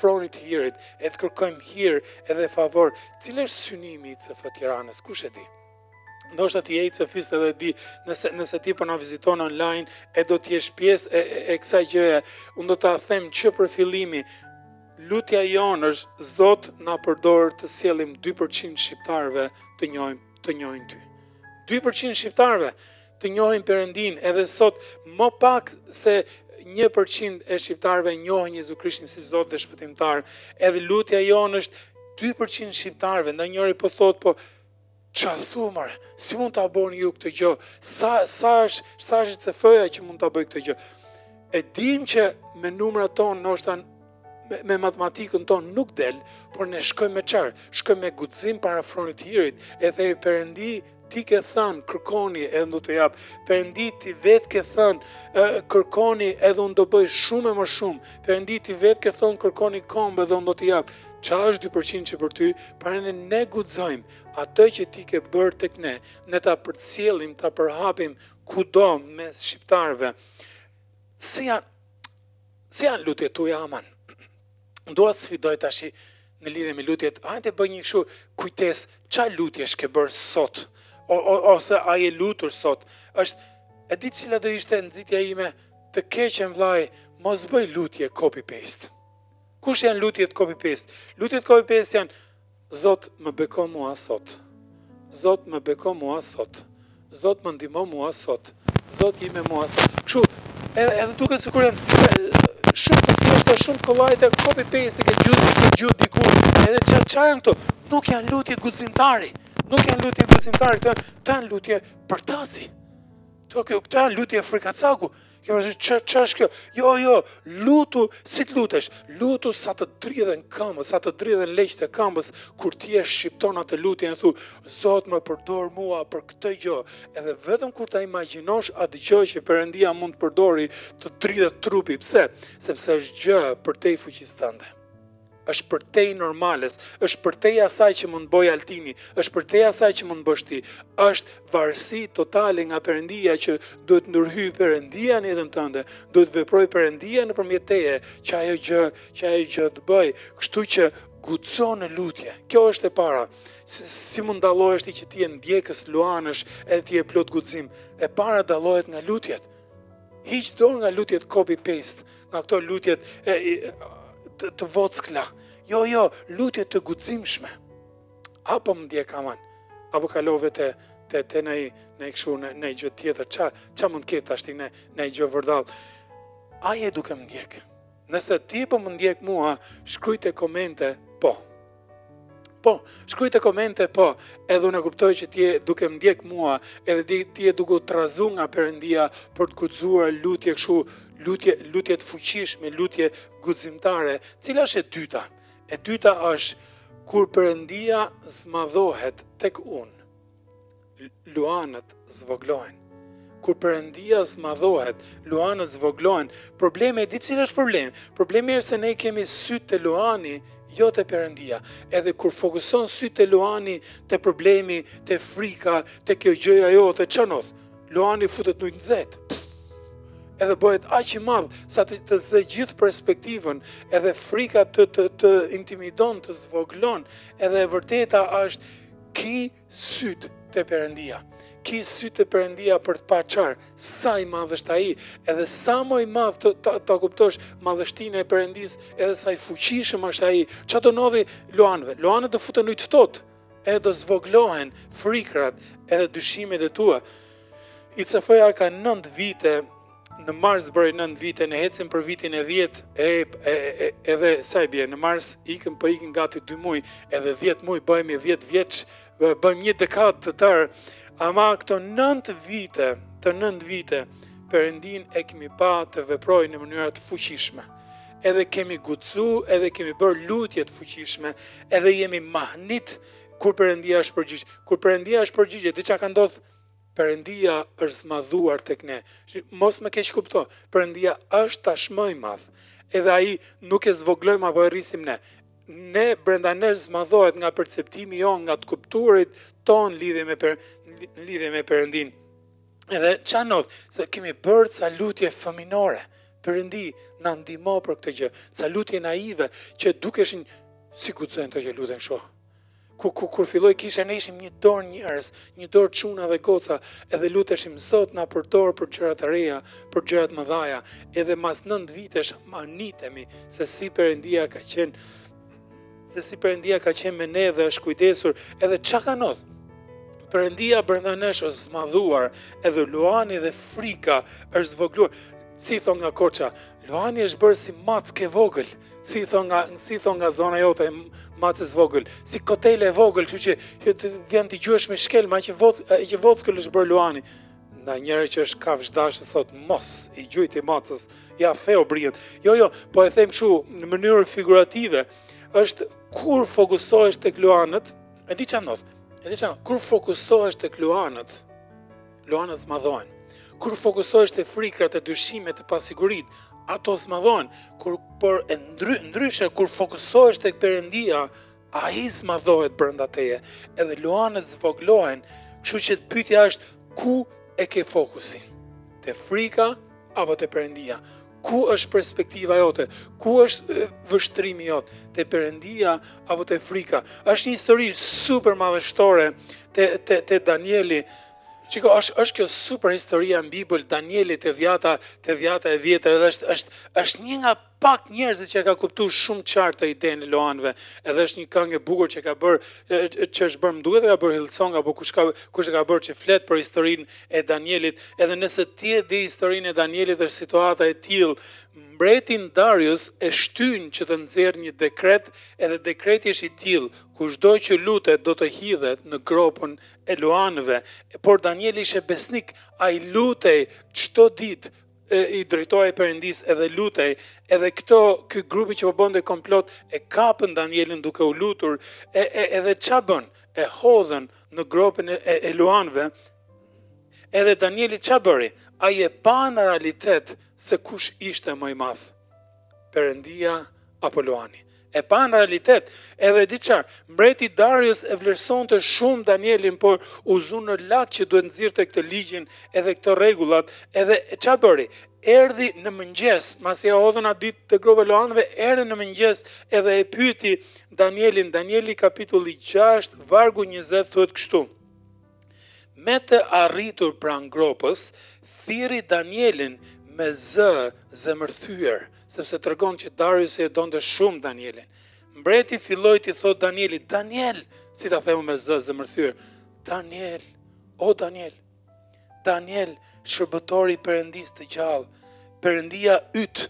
Fronit të hirit, e të kërkojmë hir edhe favor. Cili është synimi i ICF Tiranës? Kush e di? ndoshta ti je ICF-ist edhe e di nëse nëse ti po na viziton online e do të jesh pjesë e, e, e kësaj gjëje unë do ta them që prej fillimi lutja jonë është zot na përdor të sjellim 2% shqiptarëve të njohim të njohin ty. 2% shqiptarëve të njohin Perëndinë edhe sot më pak se 1% e shqiptarëve njohin Jezu Krishtin si Zot dhe Shpëtimtar. Edhe lutja jonë është 2% shqiptarëve, ndonjëri po thotë po ça thu mër, si mund ta bëni ju këtë gjë, sa, sa është, sa është ICF-ja që mund ta bëjë këtë gjë. E dimë që me numrat tanë, në është me, me matematikën tonë nuk del, por ne shkojmë me çfarë? Shkojmë me guxim para fronit të hirit, edhe Perëndi ti ke thënë kërkoni edhe do t'jap. Perëndi ti vet ke thënë kërkoni edhe unë do bëj shumë e më shumë. Perëndi ti vet ke thënë kërkoni kombe dhe unë do t'jap. Ça është 2% që për ty, pra ne, ne guxojmë atë që ti ke bërë tek ne, ne ta përcjellim, ta përhapim kudo mes shqiptarëve. Si janë Si janë lutjet tuja aman? Dua të sfidoj tashi në lidhje me lutjet, hajde bëj një kështu kujtes, qa lutje shke bërë sot, o, o, ose a je lutur sot, është, e di cila do ishte nëzitja ime, të keqen vlaj, mos bëj lutje copy-paste. Kush janë lutjet copy-paste? Lutjet copy-paste janë, Zot më beko mua sot Zot më beko mua sot Zot më ndihmo mua sot Zot ime mua sot Kështu edhe, edhe duket sikur janë shumë të thjeshta, shumë të kollajta, copy paste që gjejnë të gjithë diku. Edhe çfarë çfarë janë këto? Nuk janë lutje guximtari. Nuk janë lutje guximtari, këto janë lutje përtaci. Këto këto janë lutje frikacaku. Kjo është ça, ça është kjo? Jo, jo, lutu, si të lutesh, lutu sa të dridhen këmbës, sa të dridhen leqët e këmbës, kur ti e shqipton atë lutje, thu, Zot më përdor mua për këtë gjë, edhe vetëm kur ta imagjinosh atë gjë që përëndia mund të përdori, të dridhet trupi, pse? Sepse është gjë përtej fuqisë tënde. Është përtej normales, është përtej asaj që mund bëjë Altini, është përtej asaj që mund bësh ti. Është varësi totale nga Perëndia që duhet ndërhyjë Perëndia në jetën tënde, duhet veprojë Perëndia nëpërmjet teje, që ajo gjë, që ajo gjë të bëjë. Kështu që guxo në lutje. Kjo është e para. Si mund dallohesh ti që ti je ndjekës luanësh edhe ti je plot guxim? E para dallohet nga lutjet. Hiq dorë nga lutjet copy paste. Nga këto lutjet e, e, të, të vockla. Jo, jo, lutje të guximshme. Apo më ndjek aman. Apo kalove të, të, te naj, naj kshu, naj, naj gjë tjetër. Ça, ça mund ketë tashti naj, naj gjë vërdallë. A je duke më ndjek. Nëse ti po më ndjek mua, shkruj te komente, po. Po, shkruaj te komente, po, edhe unë e kuptoj që ti je duke më ndjek mua, edhe ti, ti je duke u trazu nga Perëndia për të guxuar lutje kështu, lutje, lutje të fuqishme, lutje guximtare. Cila është e dyta? E dyta është, kur Perëndia zmadhohet tek unë, luanët zvoglohen. Kur Perëndia zmadhohet, luanët zvoglohen. Problemi, di cili është problemi? Problemi është se ne kemi sytë te luani, jo te Perëndia. Edhe kur fokuson sytë te luani, te problemi, te frika, te kjo gjëja jote, ça ndodh, luani futet në ujë të nxehtë. Edhe bëhet aq i madh sa të të zë gjithë perspektivën, edhe frika të të të intimidon, të zvoglon, edhe e vërteta është Ki sytë te Perëndia. Ki sytë te Perëndia për të pa çar, sa i madh është ai, edhe sa më i madh të ta, ta kuptosh madhështinë e Perëndisë, edhe sa i fuqishëm është ai. Ça do ndodhi luanëve? Luanët do futen në ujë të ftohtë, edhe do zvoglohen frikrat edhe dyshimet e tua. ICF-ja ka 9 vite në mars bëri 9 vite, ne ecim për vitin e 10, e, e, e, edhe sa i bie, në mars ikëm po, po ikën gati 2 muaj, edhe 10 muaj bëhemi 10 vjeç, bëjmë një dekadë të tërë, ama këto 9 vite, këto 9 vite, Perëndinë e kemi pa të veprojë në mënyra të fuqishme. Edhe kemi guxu, edhe kemi bërë lutje të fuqishme, edhe jemi mahnit, kur Perëndia është përgjigj, kur Perëndia është përgjigj, di ça ka ndodh, Perëndia është zmadhuar tek ne. Mos më keqkupto, Perëndia është tashmë i madh. Edhe ai nuk e zvogëlojmë apo e rrisim ne. Ne brenda nesh zmadhohet nga perceptimi jonë, nga të kuptuarit tonë lidhje me per, lidhje me Perëndinë. Edhe ça ndodh, se kemi bërë ca lutje fëminore. Perëndi na ndihmo për këtë gjë. Ca lutje naive që dukeshin si guxojnë këta që luten kështu. Ku ku kur filloi kisha ne ishim një dorë njerëz, një dorë çuna dhe goca, edhe luteshim Zot na përdor për gjëra të reja, për gjëra të mëdhaja. Edhe mas 9 vitesh mahnitemi se si Perëndia ka qenë se si Perëndia ka qenë me ne dhe është kujdesur edhe ça ka ndodh. Perëndia brenda nesh është zmadhuar, edhe luani dhe frika është zvogëluar. Si i thonë nga Korça, Luani është bërë si maçkë e vogël, si i thonë nga, si i thonë nga zona jote, macës së vogël, si kotele e vogël, që që që të vjen t'i gjuash me shkelm, aq e voc, aq e vockël është bërë Luani. Ndonjëri që është kafshëdashës, thotë, mos, i gjujti i macës, ia theu brinjët. Jo, jo, po e them kshu në mënyrë figurative, është kur fokusohesh tek luanët, e di ça ndodh, e di ça ndodh, kur fokusohesh tek luanët, Luanët zmadhohen. Kur fokusohesh te frikrat, te dyshimet, te pasiguritë, ato zmadhohen. Kur por, e, ndry, ndryshe kur fokusohesh tek Perëndia, ai zmadhohet brenda teje. Edhe luanët zvoglohen. Kështu që pyetja është ku e ke fokusin? Te frika apo te Perëndia? Ku është perspektiva jote? Ku është vështrimi jot? Te Perëndia apo te frika? Është një histori super madhështore te te te Danieli. Çiko, është është kjo super historia në Bibël, Danieli te dhjata, te dhjata e vjetër, edhe është është është një nga pak njerëzit që e ka kuptuar shumë qartë të idenë e luanëve. Edhe është një këngë e bukur që ka bër që është bërë më duket e ka bërë Hillsong apo kush ka kush e ka bërë që flet për historinë e Danielit, edhe nëse ti e di historinë e Danielit është situata e tillë, mbretin Darius e shtyjnë që të nxjerrë një dekret, edhe dekreti është i tillë, kushdo që lutet do të hidhet në gropën e luanëve, por Danieli ishte besnik, ai lutej çdo ditë i drejtohej Perëndisë edhe lutej, edhe këto ky grupi që po bënte komplot e kapën Danielin duke u lutur, e, e edhe ça bën? E hodhën në gropën e, e, e luanëve. Edhe Danieli ça bëri? Ai e pa në realitet se kush ishte më i madh. Perëndia apo luani. E pa në realitet, edhe di ça, mbreti Darius e vlerësonte shumë Danielin, por u zu në lak që duhet nxirrte këtë ligjin edhe këto rregullat, edhe ça bëri? Erdhi në mëngjes, masi e hodhën atë ditë te gropa e luanëve, erdhi në mëngjes edhe e pyeti Danielin, Danieli kapitulli gjashtë, vargu njëzet thuhet kështu. Me të arritur pranë gropës, thirri Danielin me zë zemërthyer, sepse tregon që Dariusi e donte shumë Danielin. Mbreti filloi t'i thotë Danielit, Daniel, si ta themi me zë zemërthyer, Daniel, o Daniel, Daniel, shërbëtor i Perëndisë të gjallë, Perëndia yt,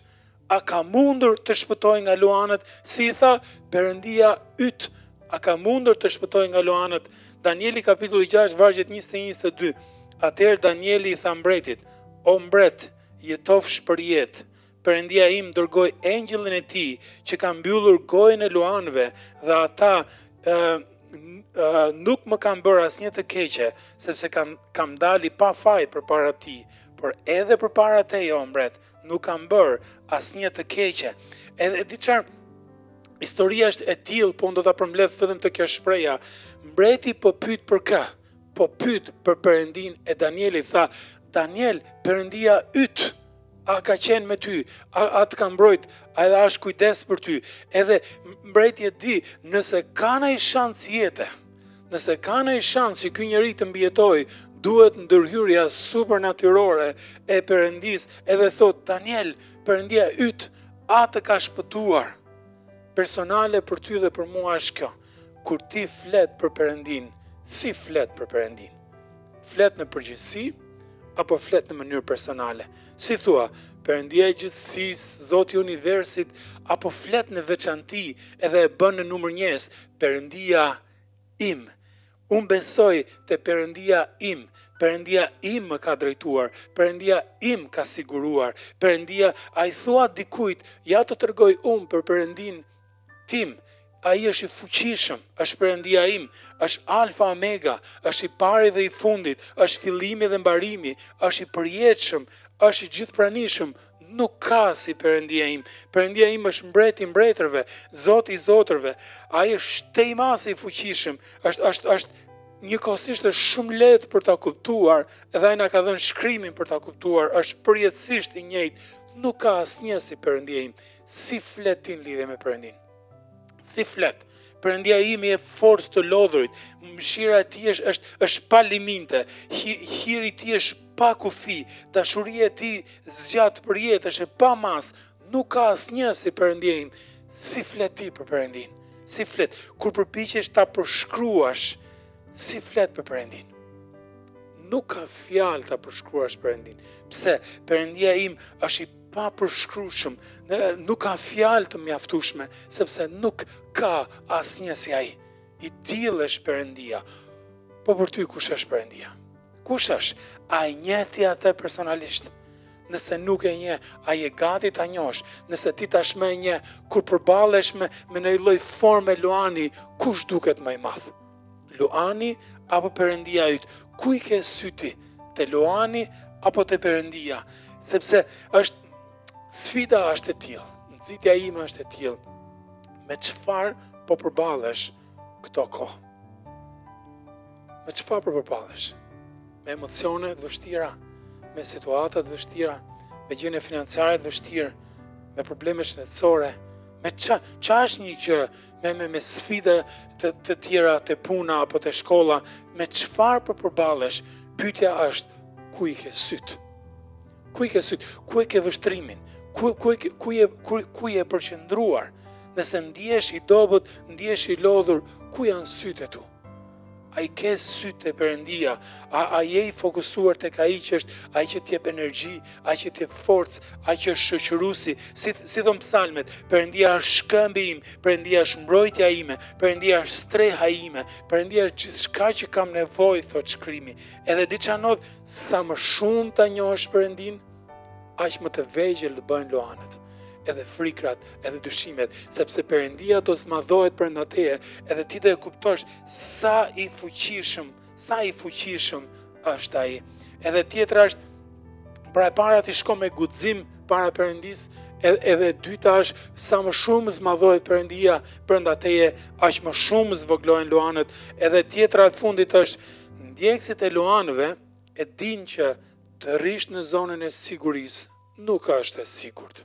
A ka mundur të shpëtojë nga luanët, si i tha Perëndia yt, a ka mundur të shpëtojë nga luanët, Danieli kapitulli 6, vargjet 21-22, atëherë Danieli i tha mbretit, o mbret, jetofsh përjetë, Perëndia im dërgoi engjëllin e tij, që ka mbyllur gojën e luanëve, dhe ata e, e, nuk më kanë bërë asnjë të keqe, sepse kam, kam dalë i pafaj përpara tij, por edhe përpara teje o mbret, nuk kam bërë asnjë të keqe. Edhe di çfarë, historia është e tillë, po unë do ta përmbledh vetëm te kjo shprehja. Mbreti po pyet për kë? Po pyet për Perëndinë e Danielit, tha, Daniel, Perëndia yt a ka qenë me ty, a, a të ka mbrojt, a edhe a është kujdes për ty, edhe mbreti e di nëse ka ndonjë shans jete, Nëse ka ndonjë shans që ky njeri të mbijetojë, duhet ndërhyrja supernatyrore e Perëndisë edhe thotë Daniel, Perëndia yt, a të ka shpëtuar. Personale për ty dhe për mua është kjo, kur ti flet për Perëndinë, si flet për Perëndinë? Flet në përgjithësi, apo flet në mënyrë personale? Si thua, Perëndia i gjithësisë, Zoti i universit, apo flet në veçanti edhe e bën në numër njëjës, Perëndia im, Unë besoj te Perëndia im, Perëndia im më ka drejtuar, Perëndia im ka siguruar, Perëndia, a i thua dikujt, ja të tregoj unë për Perëndinë tim, Ai është i fuqishëm, është Perëndia im, është Alfa Omega, është i pari dhe i fundit, është fillimi dhe mbarimi, është i përjetshëm, është i gjithëpranishëm, Nuk ka si Perëndia im. Perëndia im është Mbreti i mbretërve, Zoti i zotërve. Ai është tejmase i fuqishëm. Është është është njëkohësisht është shumë i lehtë për ta kuptuar, edhe ai na ka dhënë shkrimin për ta kuptuar, është përjetësisht i njëjtë. Nuk ka asnjë si Perëndia im. Si flet ti në lidhje me Perëndinë? Si flet, Perëndia im i jep forcë të lodhurit, mëshira e tij është, është, është pa limite, hiri i tij është pa kufi, dashuria e tij zgjat përjetë, është e pamasë, nuk ka asnjë si Perëndia im, si flet ti për Perëndinë, si flet, kur përpiqesh ta përshkruash, si flet për Perëndinë, nuk ka fjalë ta përshkruash Perëndinë, pse Perëndia im është i papërshkrueshëm, nuk ka fjalë të mjaftueshme, sepse nuk ka asnjë si ai, i tillë është Perëndia, po për ty kush është Perëndia? Kush është? A e njeh ti atë personalisht? Nëse nuk e njeh, a je gati ta njohësh, nëse ti tashmë e njeh, kur përballesh me, me ndonjë lloj forme luani, kush duket më i madh? Luani apo Perëndia yt? Ku i ke sytë ti? Te Luani apo te Perëndia? Sepse është sfida është e tillë, nxitja ime është e tillë. Me çfarë po përballesh këto kohë? Me çfarë po përballesh? Me emocione të vështira, me situata të vështira, me gjendje financiare të vështirë, me probleme shëndetësore, me ç', ça është një gjë me me me sfida të, të tjera te puna apo te shkolla, me çfarë po përballesh, pyetja është ku i ke sytë. Ku i ke sytë, ku e ke vështrimin, ku, ku, ku, ku, ku, ku je përqendruar, nëse ndihesh i dobët, ndihesh i lodhur, ku janë sytë e tu. A i ke sytë te Perëndia, a, a je i fokusuar tek ai që është, ai që t'jep energji, ai që t'jep forcë, ai që është shoqëruesi, si, si thonë psalmet, Perëndia është shkëmbi im, Perëndia është mbrojtja ime, Perëndia është streha ime, Perëndia është gjithçka që kam nevojë, thotë shkrimi, edhe di ça ndodh, sa më shumë ta njohësh Perëndinë, aq më të vegjël bëhen luanët, edhe frikërat, edhe dyshimet, sepse Perëndia do zmadhohet brenda teje, edhe ti do e kuptosh sa i fuqishëm, sa i fuqishëm është ai. Edhe tjetra është pra e para ti shko me guxim para Perëndisë, edhe e dyta është sa më shumë zmadhohet Perëndia brenda teje, aq më shumë zvogëlohen luanët. Edhe tjetra e fundit është ndjekësit e luanëve e dinë që Të rrish në zonën e sigurisë nuk është e sigurt.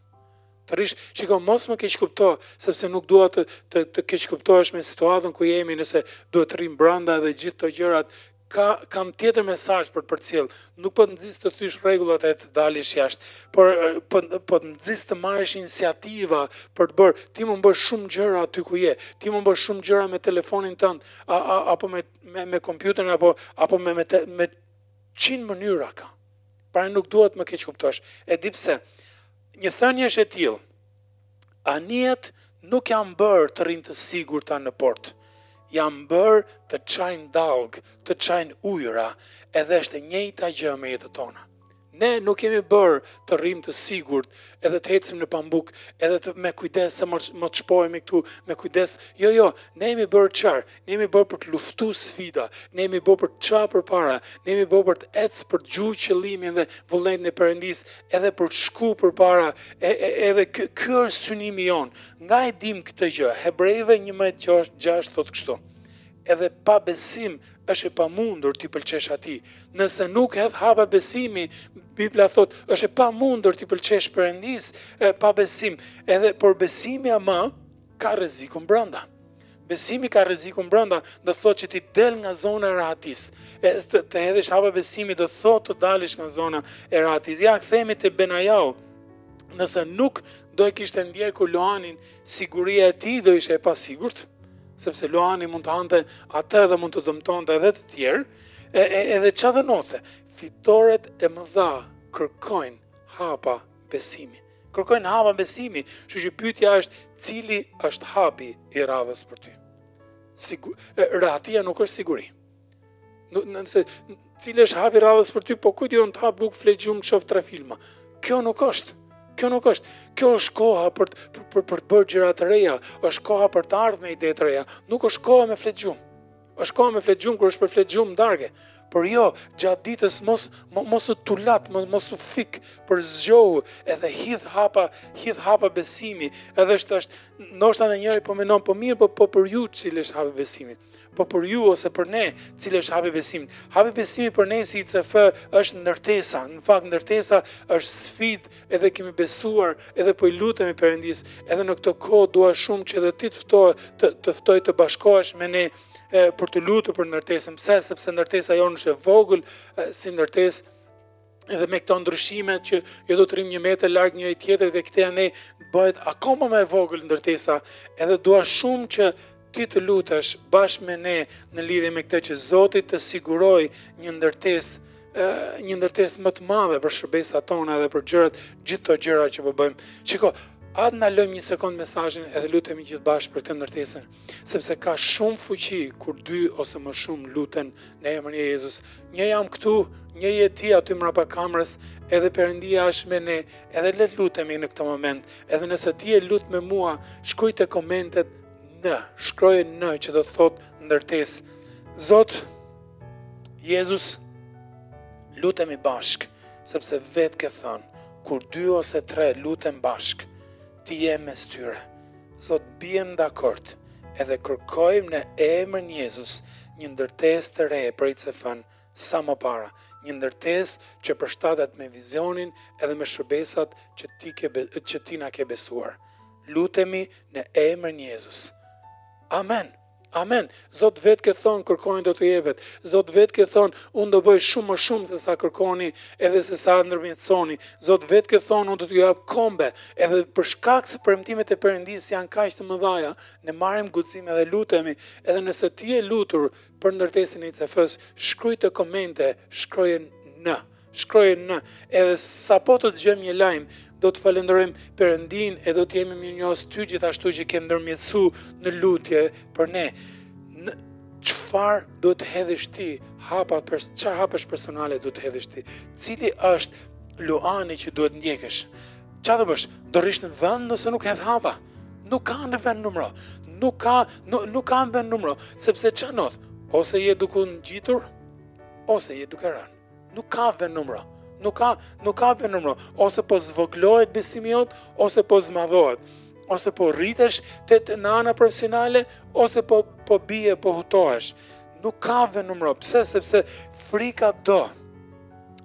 Të rrish, shiko, mos më keqkupto, sepse nuk dua të të, të keqkuptohesh me situatën ku jemi, nëse duhet të rrim brenda edhe gjithë këto gjërat, ka kam tjetër mesazh për të përcjellë. Nuk po të nxis të thyesh rregullat e të dalish jashtë, por po po të nxis të marrësh iniciativa për të bërë. Ti mund të bësh shumë gjëra aty ku je. Ti mund të bësh shumë gjëra me telefonin tënd, a, a, apo me me, me kompjuterin apo apo me me, te, me Qind mënyra ka. Pra nuk dua të më keqkuptosh. E di pse. Një thënie është e tillë. Anijet nuk janë bërë të rrinë të sigurta në port. Janë bërë të çajnë dallgë, të çajnë ujëra, edhe është e njëjta gjë me jetët tona. Ne nuk jemi bërë të rrimë të sigurt, edhe të ecim në pambuk, edhe të me kujdes se mos të shpohemi këtu, me kujdes. Jo, jo, ne jemi bërë çfarë? Ne jemi bërë për të luftu sfida, ne jemi bërë për të ça përpara, ne jemi bërë për të ec për të gju qëllimin dhe vullnetin e Perëndisë edhe për të shku përpara, e, e, edhe ky është synimi jonë. Nga e dim këtë gjë, Hebrenjve njëmbëdhjetë gjashtë thotë kështu. Edhe pa besim është e pamundur t'i pëlqesh atij. Nëse nuk hedh hapa besimi, Bibla thotë, është e pamundur t'i pëlqesh Perëndisë pa besim. Edhe por besimi ama, ka rrezikun brenda. Besimi ka rrezikun brenda, do të thotë që ti del nga zona e rahatisë. E të, të hedhësh hapa besimi do të thotë të dalësh nga zona e rahatisë. Ja kthehemi te Benajau. Nëse nuk do e kishte ndjekur luanin, siguria e tij do ishte e pasigurt, sepse luani mund të hante atë dhe mund të dëmtonte edhe të tjerë, e, e, edhe ça do ndodhte. Fitoret e mëdha kërkojnë hapa besimi. Kërkojnë hapa besimi, kështu që pyetja është cili është hapi i radhës për ty? Sigur, rahatia nuk është siguri. Nëse cili është hapi i radhës për ty, po ku di unë të ha bukë, fle gjumë, shoh tre filma. Kjo nuk është. Kjo nuk është. Kjo është koha për të, për, për, për të bërë gjëra të reja, është koha për të ardhur me ide të reja, nuk është koha me fjet gjumë. Është koha me flet gjumë kur është për flet gjumë darke. Por jo, gjatë ditës mos mos u tulat, mos mos u fik por zgjohu, edhe hidh hapa, hidh hapa besimi. Edhe është është ndoshta ndonjëri po mendon po mirë, po po për ju cili është hapi besimit? Po për ju ose për ne, cili është hapi besimit? Hapi besimit për ne si ICF është ndërtesa. Në fakt ndërtesa është sfidë edhe kemi besuar, edhe po i lutemi Perëndisë, edhe në këtë kohë dua shumë që edhe ty të ftoj, të, të ftoj të bashkohesh me ne e, për t'u lutur për ndërtesën. Pse? Sepse ndërtesa jonë është e vogël e, si ndërtesë edhe me këto ndryshime që jo do të rrim një metër larg njëri-tjetrit dhe këtej, na bëhet akoma më e vogël ndërtesa. Edhe dua shumë që Ti të lutesh bashkë me ne në lidhje me këtë që Zoti të sigurojë një ndërtesë një ndërtesë më të madhe për shërbesat tona dhe për gjërat, gjithë ato gjëra që po bëjmë. Shiko, a të ndalojmë një sekond mesazhin edhe lutemi gjithë bashkë për këtë ndërtesën, sepse ka shumë fuqi kur dy ose më shumë luten në emrin e Jezusit. Një jam këtu, një je ti aty mbrapa kamrës, edhe Perëndia është me ne, edhe le të lutemi në këtë moment. Edhe nëse ti je lut me mua, shkruaj te komentet N, shkruje N që do të thotë ndërtesë. Zot, Jezus, lutemi bashkë, sepse vetë ke thënë, kur dy ose tre luten bashkë, ti je mes tyre. Zot, biem dakord, edhe kërkojmë në emrin e Jezus, një ndërtesë të re për ICF-në sa më para, një ndërtesë që përshtatet me vizionin edhe me shërbesat që ti ke që ti na ke besuar. Lutemi në emrin e Jezus. Amen. Amen. Zot vetë ke thonë kërkoni, do të jepet. Zot vetë ke thonë unë do bëj shumë më shumë se sa kërkoni edhe se sa ndërmjetësoni. Zot vetë ke thonë unë do t'ju jap kombe edhe për shkak se premtimet e Perëndisë janë kaq të mëdha, ne marrim guxim edhe lutemi, edhe nëse ti je lutur për ndërtesën e ICF-së, shkruje te komentet, shkruje N, shkruje N, edhe sapo të dëgjojmë një lajm, do të falënderojmë Perëndinë e do të jemi mirënjohës ty gjithashtu që ke ndërmjetësu në lutje për ne. Në çfarë duhet të hedhësh ti hapa për, çar hapash personale duhet të hedhësh ti, cili është luani që duhet të ndjekësh, Ça do bësh, do rrish në vend nëse nuk hedh hapa. Nuk ka në vend numëro, nuk ka, nuk, nuk ka në vend numëro, sepse ça ndodh, ose je duke u ngjitur, ose je duke rënë. Nuk ka vend numëro, nuk ka, nuk ka vend numëro, ose po zvogëlohet besimi jot, ose po zmadhohet, ose po rritesh te te nga ana profesionale, ose po, po bie, po hutohesh. Nuk ka vend numëro, pse, sepse frika do,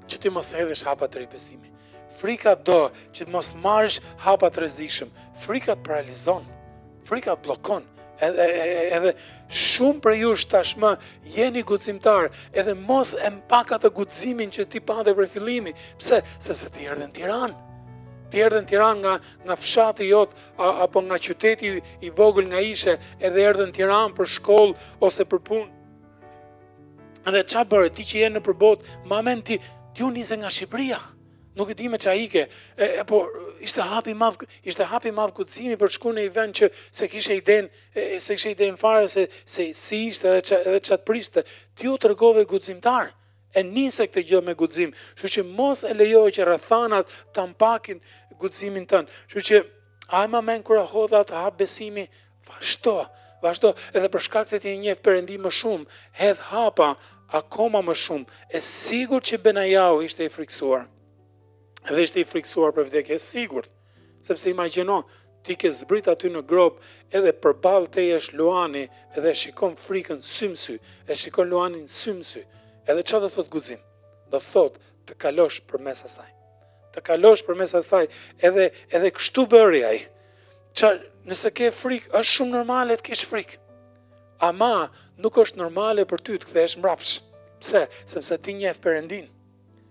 që ti mos hedhësh hapa të rinj besimi. Frika do që të mos marrësh hapa të rrezikshëm. Frika të paralizon. Frika të bllokon. Edhe shumë prej jush tashmë jeni guximtarë, edhe mos e mpak atë guximin që ti pate prej fillimi. Pse? Sepse ti erdhe në Tiranë. Ti erdhe në Tiranë nga nga fshati jot, apo nga qyteti i vogël nga ishe, edhe erdhe në Tiranë për shkollë ose për punë. Dhe ça bëre, ti që je nëpër botë, mba mend ti, ti u nise nga Shqipëria. Nuk e di me ça ike, e, e, po ishte hap i madh, ishte hap i madh guximi për shku në një vend që s'e kishe idenë, e, s'e kishe idenë fare se, se si ishte edhe ça, edhe ça të priste. Ti u tregove guximtar, e nise këtë gjë me guxim. Kështu që mos e lejoj që rrethanat ta mpakin guximin tënd. Kështu që Aj mba mend kur hodhe atë hap besimi, vazhdo, vazhdo, edhe për shkak se ti e njeh Perëndinë më shumë, hedh hapa akoma më shumë. E sigurt që Benajau ishte i frikësuar. Edhe ishte i frikësuar për vdekje, e sigurt. Sepse imagjino, ti ke zbrit aty në gropë, edhe përballë teje është luani, edhe e shikon frikën sy më sy, e shikon luanin sy më sy. Edhe ça do thotë guxim? Do thotë të kalosh përmes asaj. të kalosh përmes asaj, edhe edhe kështu bëri ai. Ça, nëse ke frikë, është shumë normale të kesh frikë. Ama nuk është normale për ty të kthesh mbrapsh. Pse? Sepse ti njeh Perëndinë.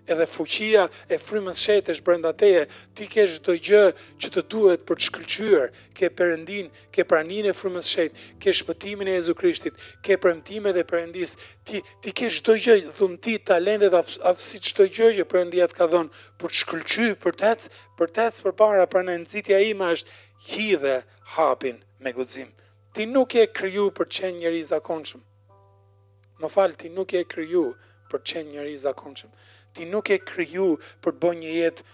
Edhe fuqia e Frymës Shenjtë është brenda teje, ti ke çdo gjë që të duhet për të shkëlqyer, ke Perëndinë ke praninë e Frymës Shenjtë, ke shpëtimin e Jezu Krishtit, ke premtimet e Perëndisë, ti ti ke çdo gjë, dhunti, talentet, aftësi çdo gjë që Perëndia të ka dhënë për të shkëlqy, për të ec, për të ec përpara, prandaj nxitja ime është hidhe hapin me guxim. Ti nuk je kriju për të qenë njeri i zakonshëm. Më fal, ti nuk je kriju për të qenë njeri i zakonshëm. Ti nuk je kriju për të bërë një jetë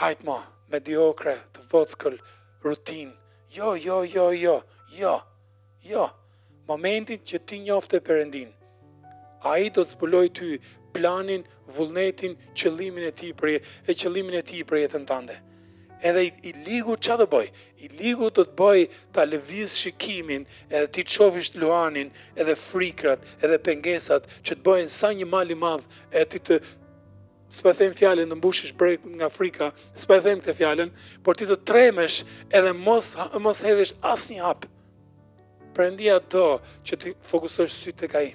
Hajt mo, mediokre, të vockël, rutinë, jo, jo, jo, jo, jo, jo, momentin që ti njofte Perëndinë, ai do të zbulojë ty planin, vullnetin, qëllimin e tij për, e qëllimin e tij për jetën tënde. Edhe i, i ligu ça do bëjë? I ligu do të bëjë ta lëviz shikimin, edhe ti të shofësh luanin, edhe frikrat, edhe pengesat, që të bëhen sa një mal i madh, e ti të s'po e them fjalën të mbushësh brekët nga frika, s'po e them këtë fjalën, por ti të trembesh edhe mos mos hedhësh asnjë hap. Perëndia do që t'i fokusosh sytë tek ai.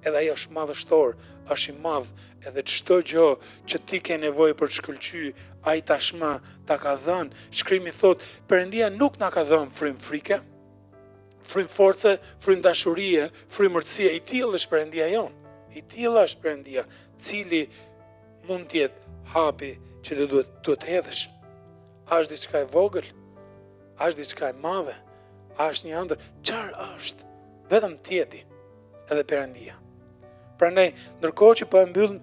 Edhe ai është madhështor, është i madh, edhe çdo gjë që ti ke nevojë për të shkëlqy, ai tashmë ta ka dhënë. Shkrimi thotë, Perëndia nuk na ka dhënë frymë frike. Frymë force, frymë dashurie, frymë urtësie, i tillë është Perëndia jonë. I tillë është Perëndia, cili mund të jetë hapi që të duhet të hedhësh. A është diçka e vogël? A është diçka e madhe? A është një ëndërr? Çfarë është? Vetëm ti e di. Edhe Perëndia. Prandaj, ndërkohë që po e mbyll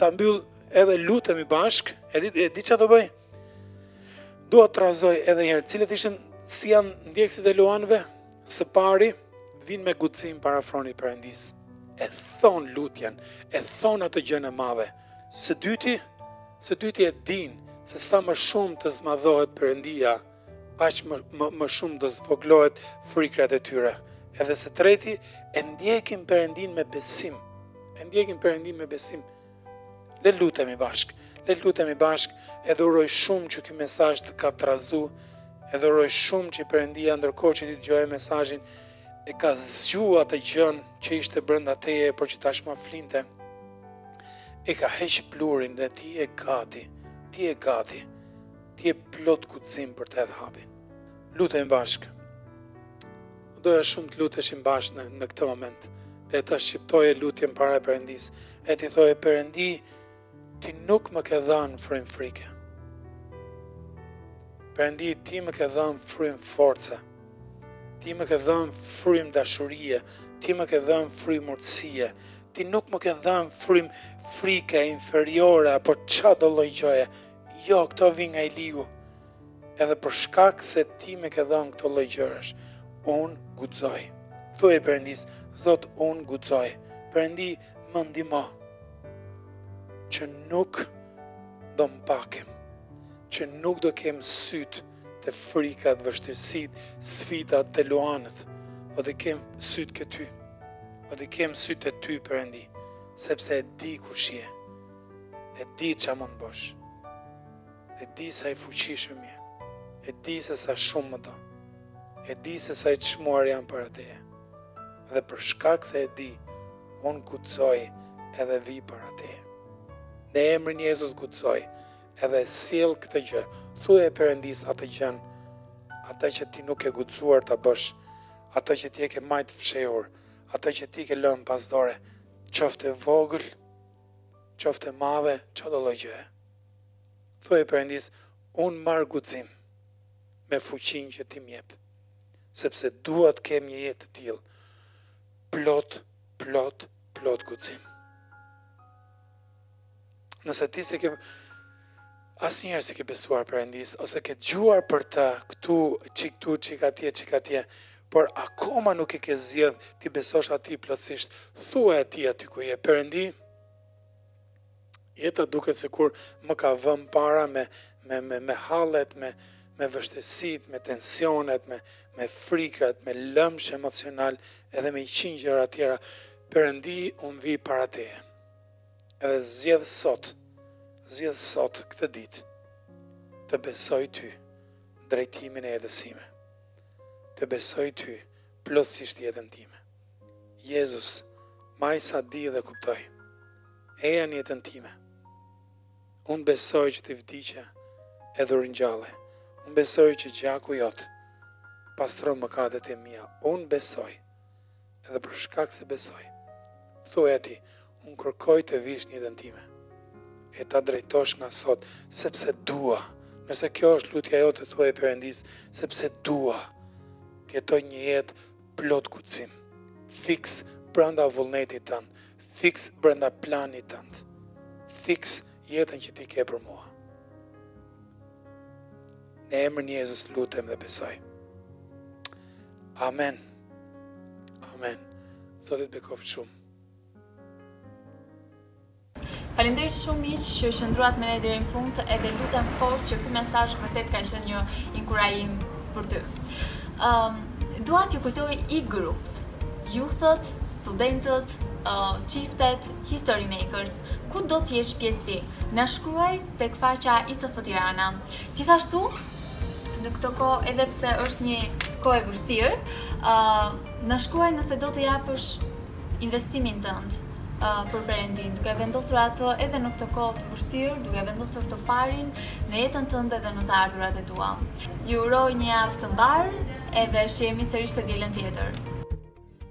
ta mbyll edhe lutemi bashkë, e di çfarë do bëj? Dua të trazoj edhe njëherë, cilët ishin, si janë ndjekësit e luanëve, së pari, vijnë me guxim para fronit Perëndisë, e thonë lutjen, e thonë atë gjënë e madhe, së dyti, së dyti e dinë, se sa më shumë të zmadhohet Perëndia, aq më, më, më shumë të zvoglohet frikrat e tyre. Edhe së treti, e ndjekim Perëndinë me besim, e ndjekim Perëndinë me besim, Le të lutemi bashkë, le të lutemi bashkë, edhe uroj shumë që ky mesazh të ka trazu, edhe uroj shumë që Perëndia ndërkohë që ti dëgjoje mesazhin e ka zgju atë gjënë që ishte brenda teje, por që tashmë flinte. E ka heq pluhurin dhe ti je gati, ti je gati. Ti je plot guxim për të hedh hapin. Lutemi bashkë. Unë doja shumë të luteshim bashkë në, në këtë moment. Dhe ta shqiptoje lutjen para Perëndisë. E t'i thoje Perëndi, ti nuk më ke dhanë frymë frike. Perëndi, ti më ke dhanë frymë force. Ti më ke dhanë frymë dashurie. Ti më ke dhanë frymë urtësie. Ti nuk më ke dhanë frymë frike, inferiore, apo çado lloj gjëje. Jo, këto vijnë nga i ligu. Edhe për shkak se ti më ke dhënë këto lloj gjërash, unë guxoj. Thuaji Perëndisë, Zot, unë guxoj. Perëndi, më ndihmo që nuk do mpakem, që nuk do kem sytë te frikat, vështirësitë, sfidat te luanët, po do t'i kem sytë tek ty, do t'i kem sytë te ty Perëndi, sepse e di kush je, e di ça mund bësh. E di sa i fuqishëm je. E di se sa shumë më do. E di se sa i çmuar jam para teje. Dhe për shkak se e di, unë guxoj edhe vij para teje. Në emrin Jezus guxoj edhe sjell këtë gjë. Thuaja Perëndisë atë gjënë, atë që ti nuk ke guxuar ta bësh, atë që ti e ke mbajt fshehur, atë që ti ke lënë pas dore, qoftë e vogël, qoftë e madhe, çdo lloj gjëje. Thuaji Perëndisë, Unë marr guxim me fuqinë që ti më jep, sepse dua të kem një jetë të tillë, plot, plot, plot guxim. Nëse ti s'e ke asnjëherë s'i ke besuar Perëndisë ose ke dëgjuar për të këtu, çik këtu, çik atje, çik atje, por akoma nuk e ke zgjedh t'i besosh atij plotësisht, thuaj atij aty ku je, Perëndi, Jeta duket sikur më ka vënë para me, me, me, me hallet, me, me vështirësitë, me tensionet, me, me frikërat, me lëmsh emocional edhe me një qind gjëra tjera, Perëndi unë vij para teje. Edhe zgjedh sot, zgjedh sot këtë ditë, të besoj ty drejtimin e jetës sime, të besoj ty plotësisht jetën time. Jezus, me aq sa di dhe kuptoj, eja në jetën time. Unë besoj që ti vdiqe edhe u ringjalle. Unë besoj që gjaku jot pastron mëkatet e mia. Unë besoj. Edhe për shkak se besoj. Thuaji atij, Unë kërkoj të vish në jetën time e ta drejtosh nga sot, sepse dua. Nëse kjo është lutja jote thuaji Perëndisë, sepse dua të jetoj një jetë plot guxim, fiks brenda vullnetit tënd, fiks brenda planit tënd, fiks jetën që ti ke për mua. Në emrin e Jezus lutem dhe besoj. Amen. Amen. Zoti t'bekoftë shumë. Faleminderit shumë miq që qëndruat me ne deri në fund edhe lutem fort që ky mesazh vërtet ka qenë një inkurajim për ty. Um, dua t'ju kujtoj i groups, juthët, studentët, uh, çiftet, history makers, ku do të jesh pjesë ti? Na shkruaj tek faqja ISF Tirana. Gjithashtu, në këtë kohë edhe pse është një kohë e vështirë, uh, na shkruaj nëse do të japësh investimin tënd për Perëndinë, duke vendosur atë edhe në këtë kohë të vështirë, duke vendosur të parin në jetën tënde dhe në të ardhurat e tua. Ju uroj një javë të mbarë, edhe shihemi sërish të dielën tjetër.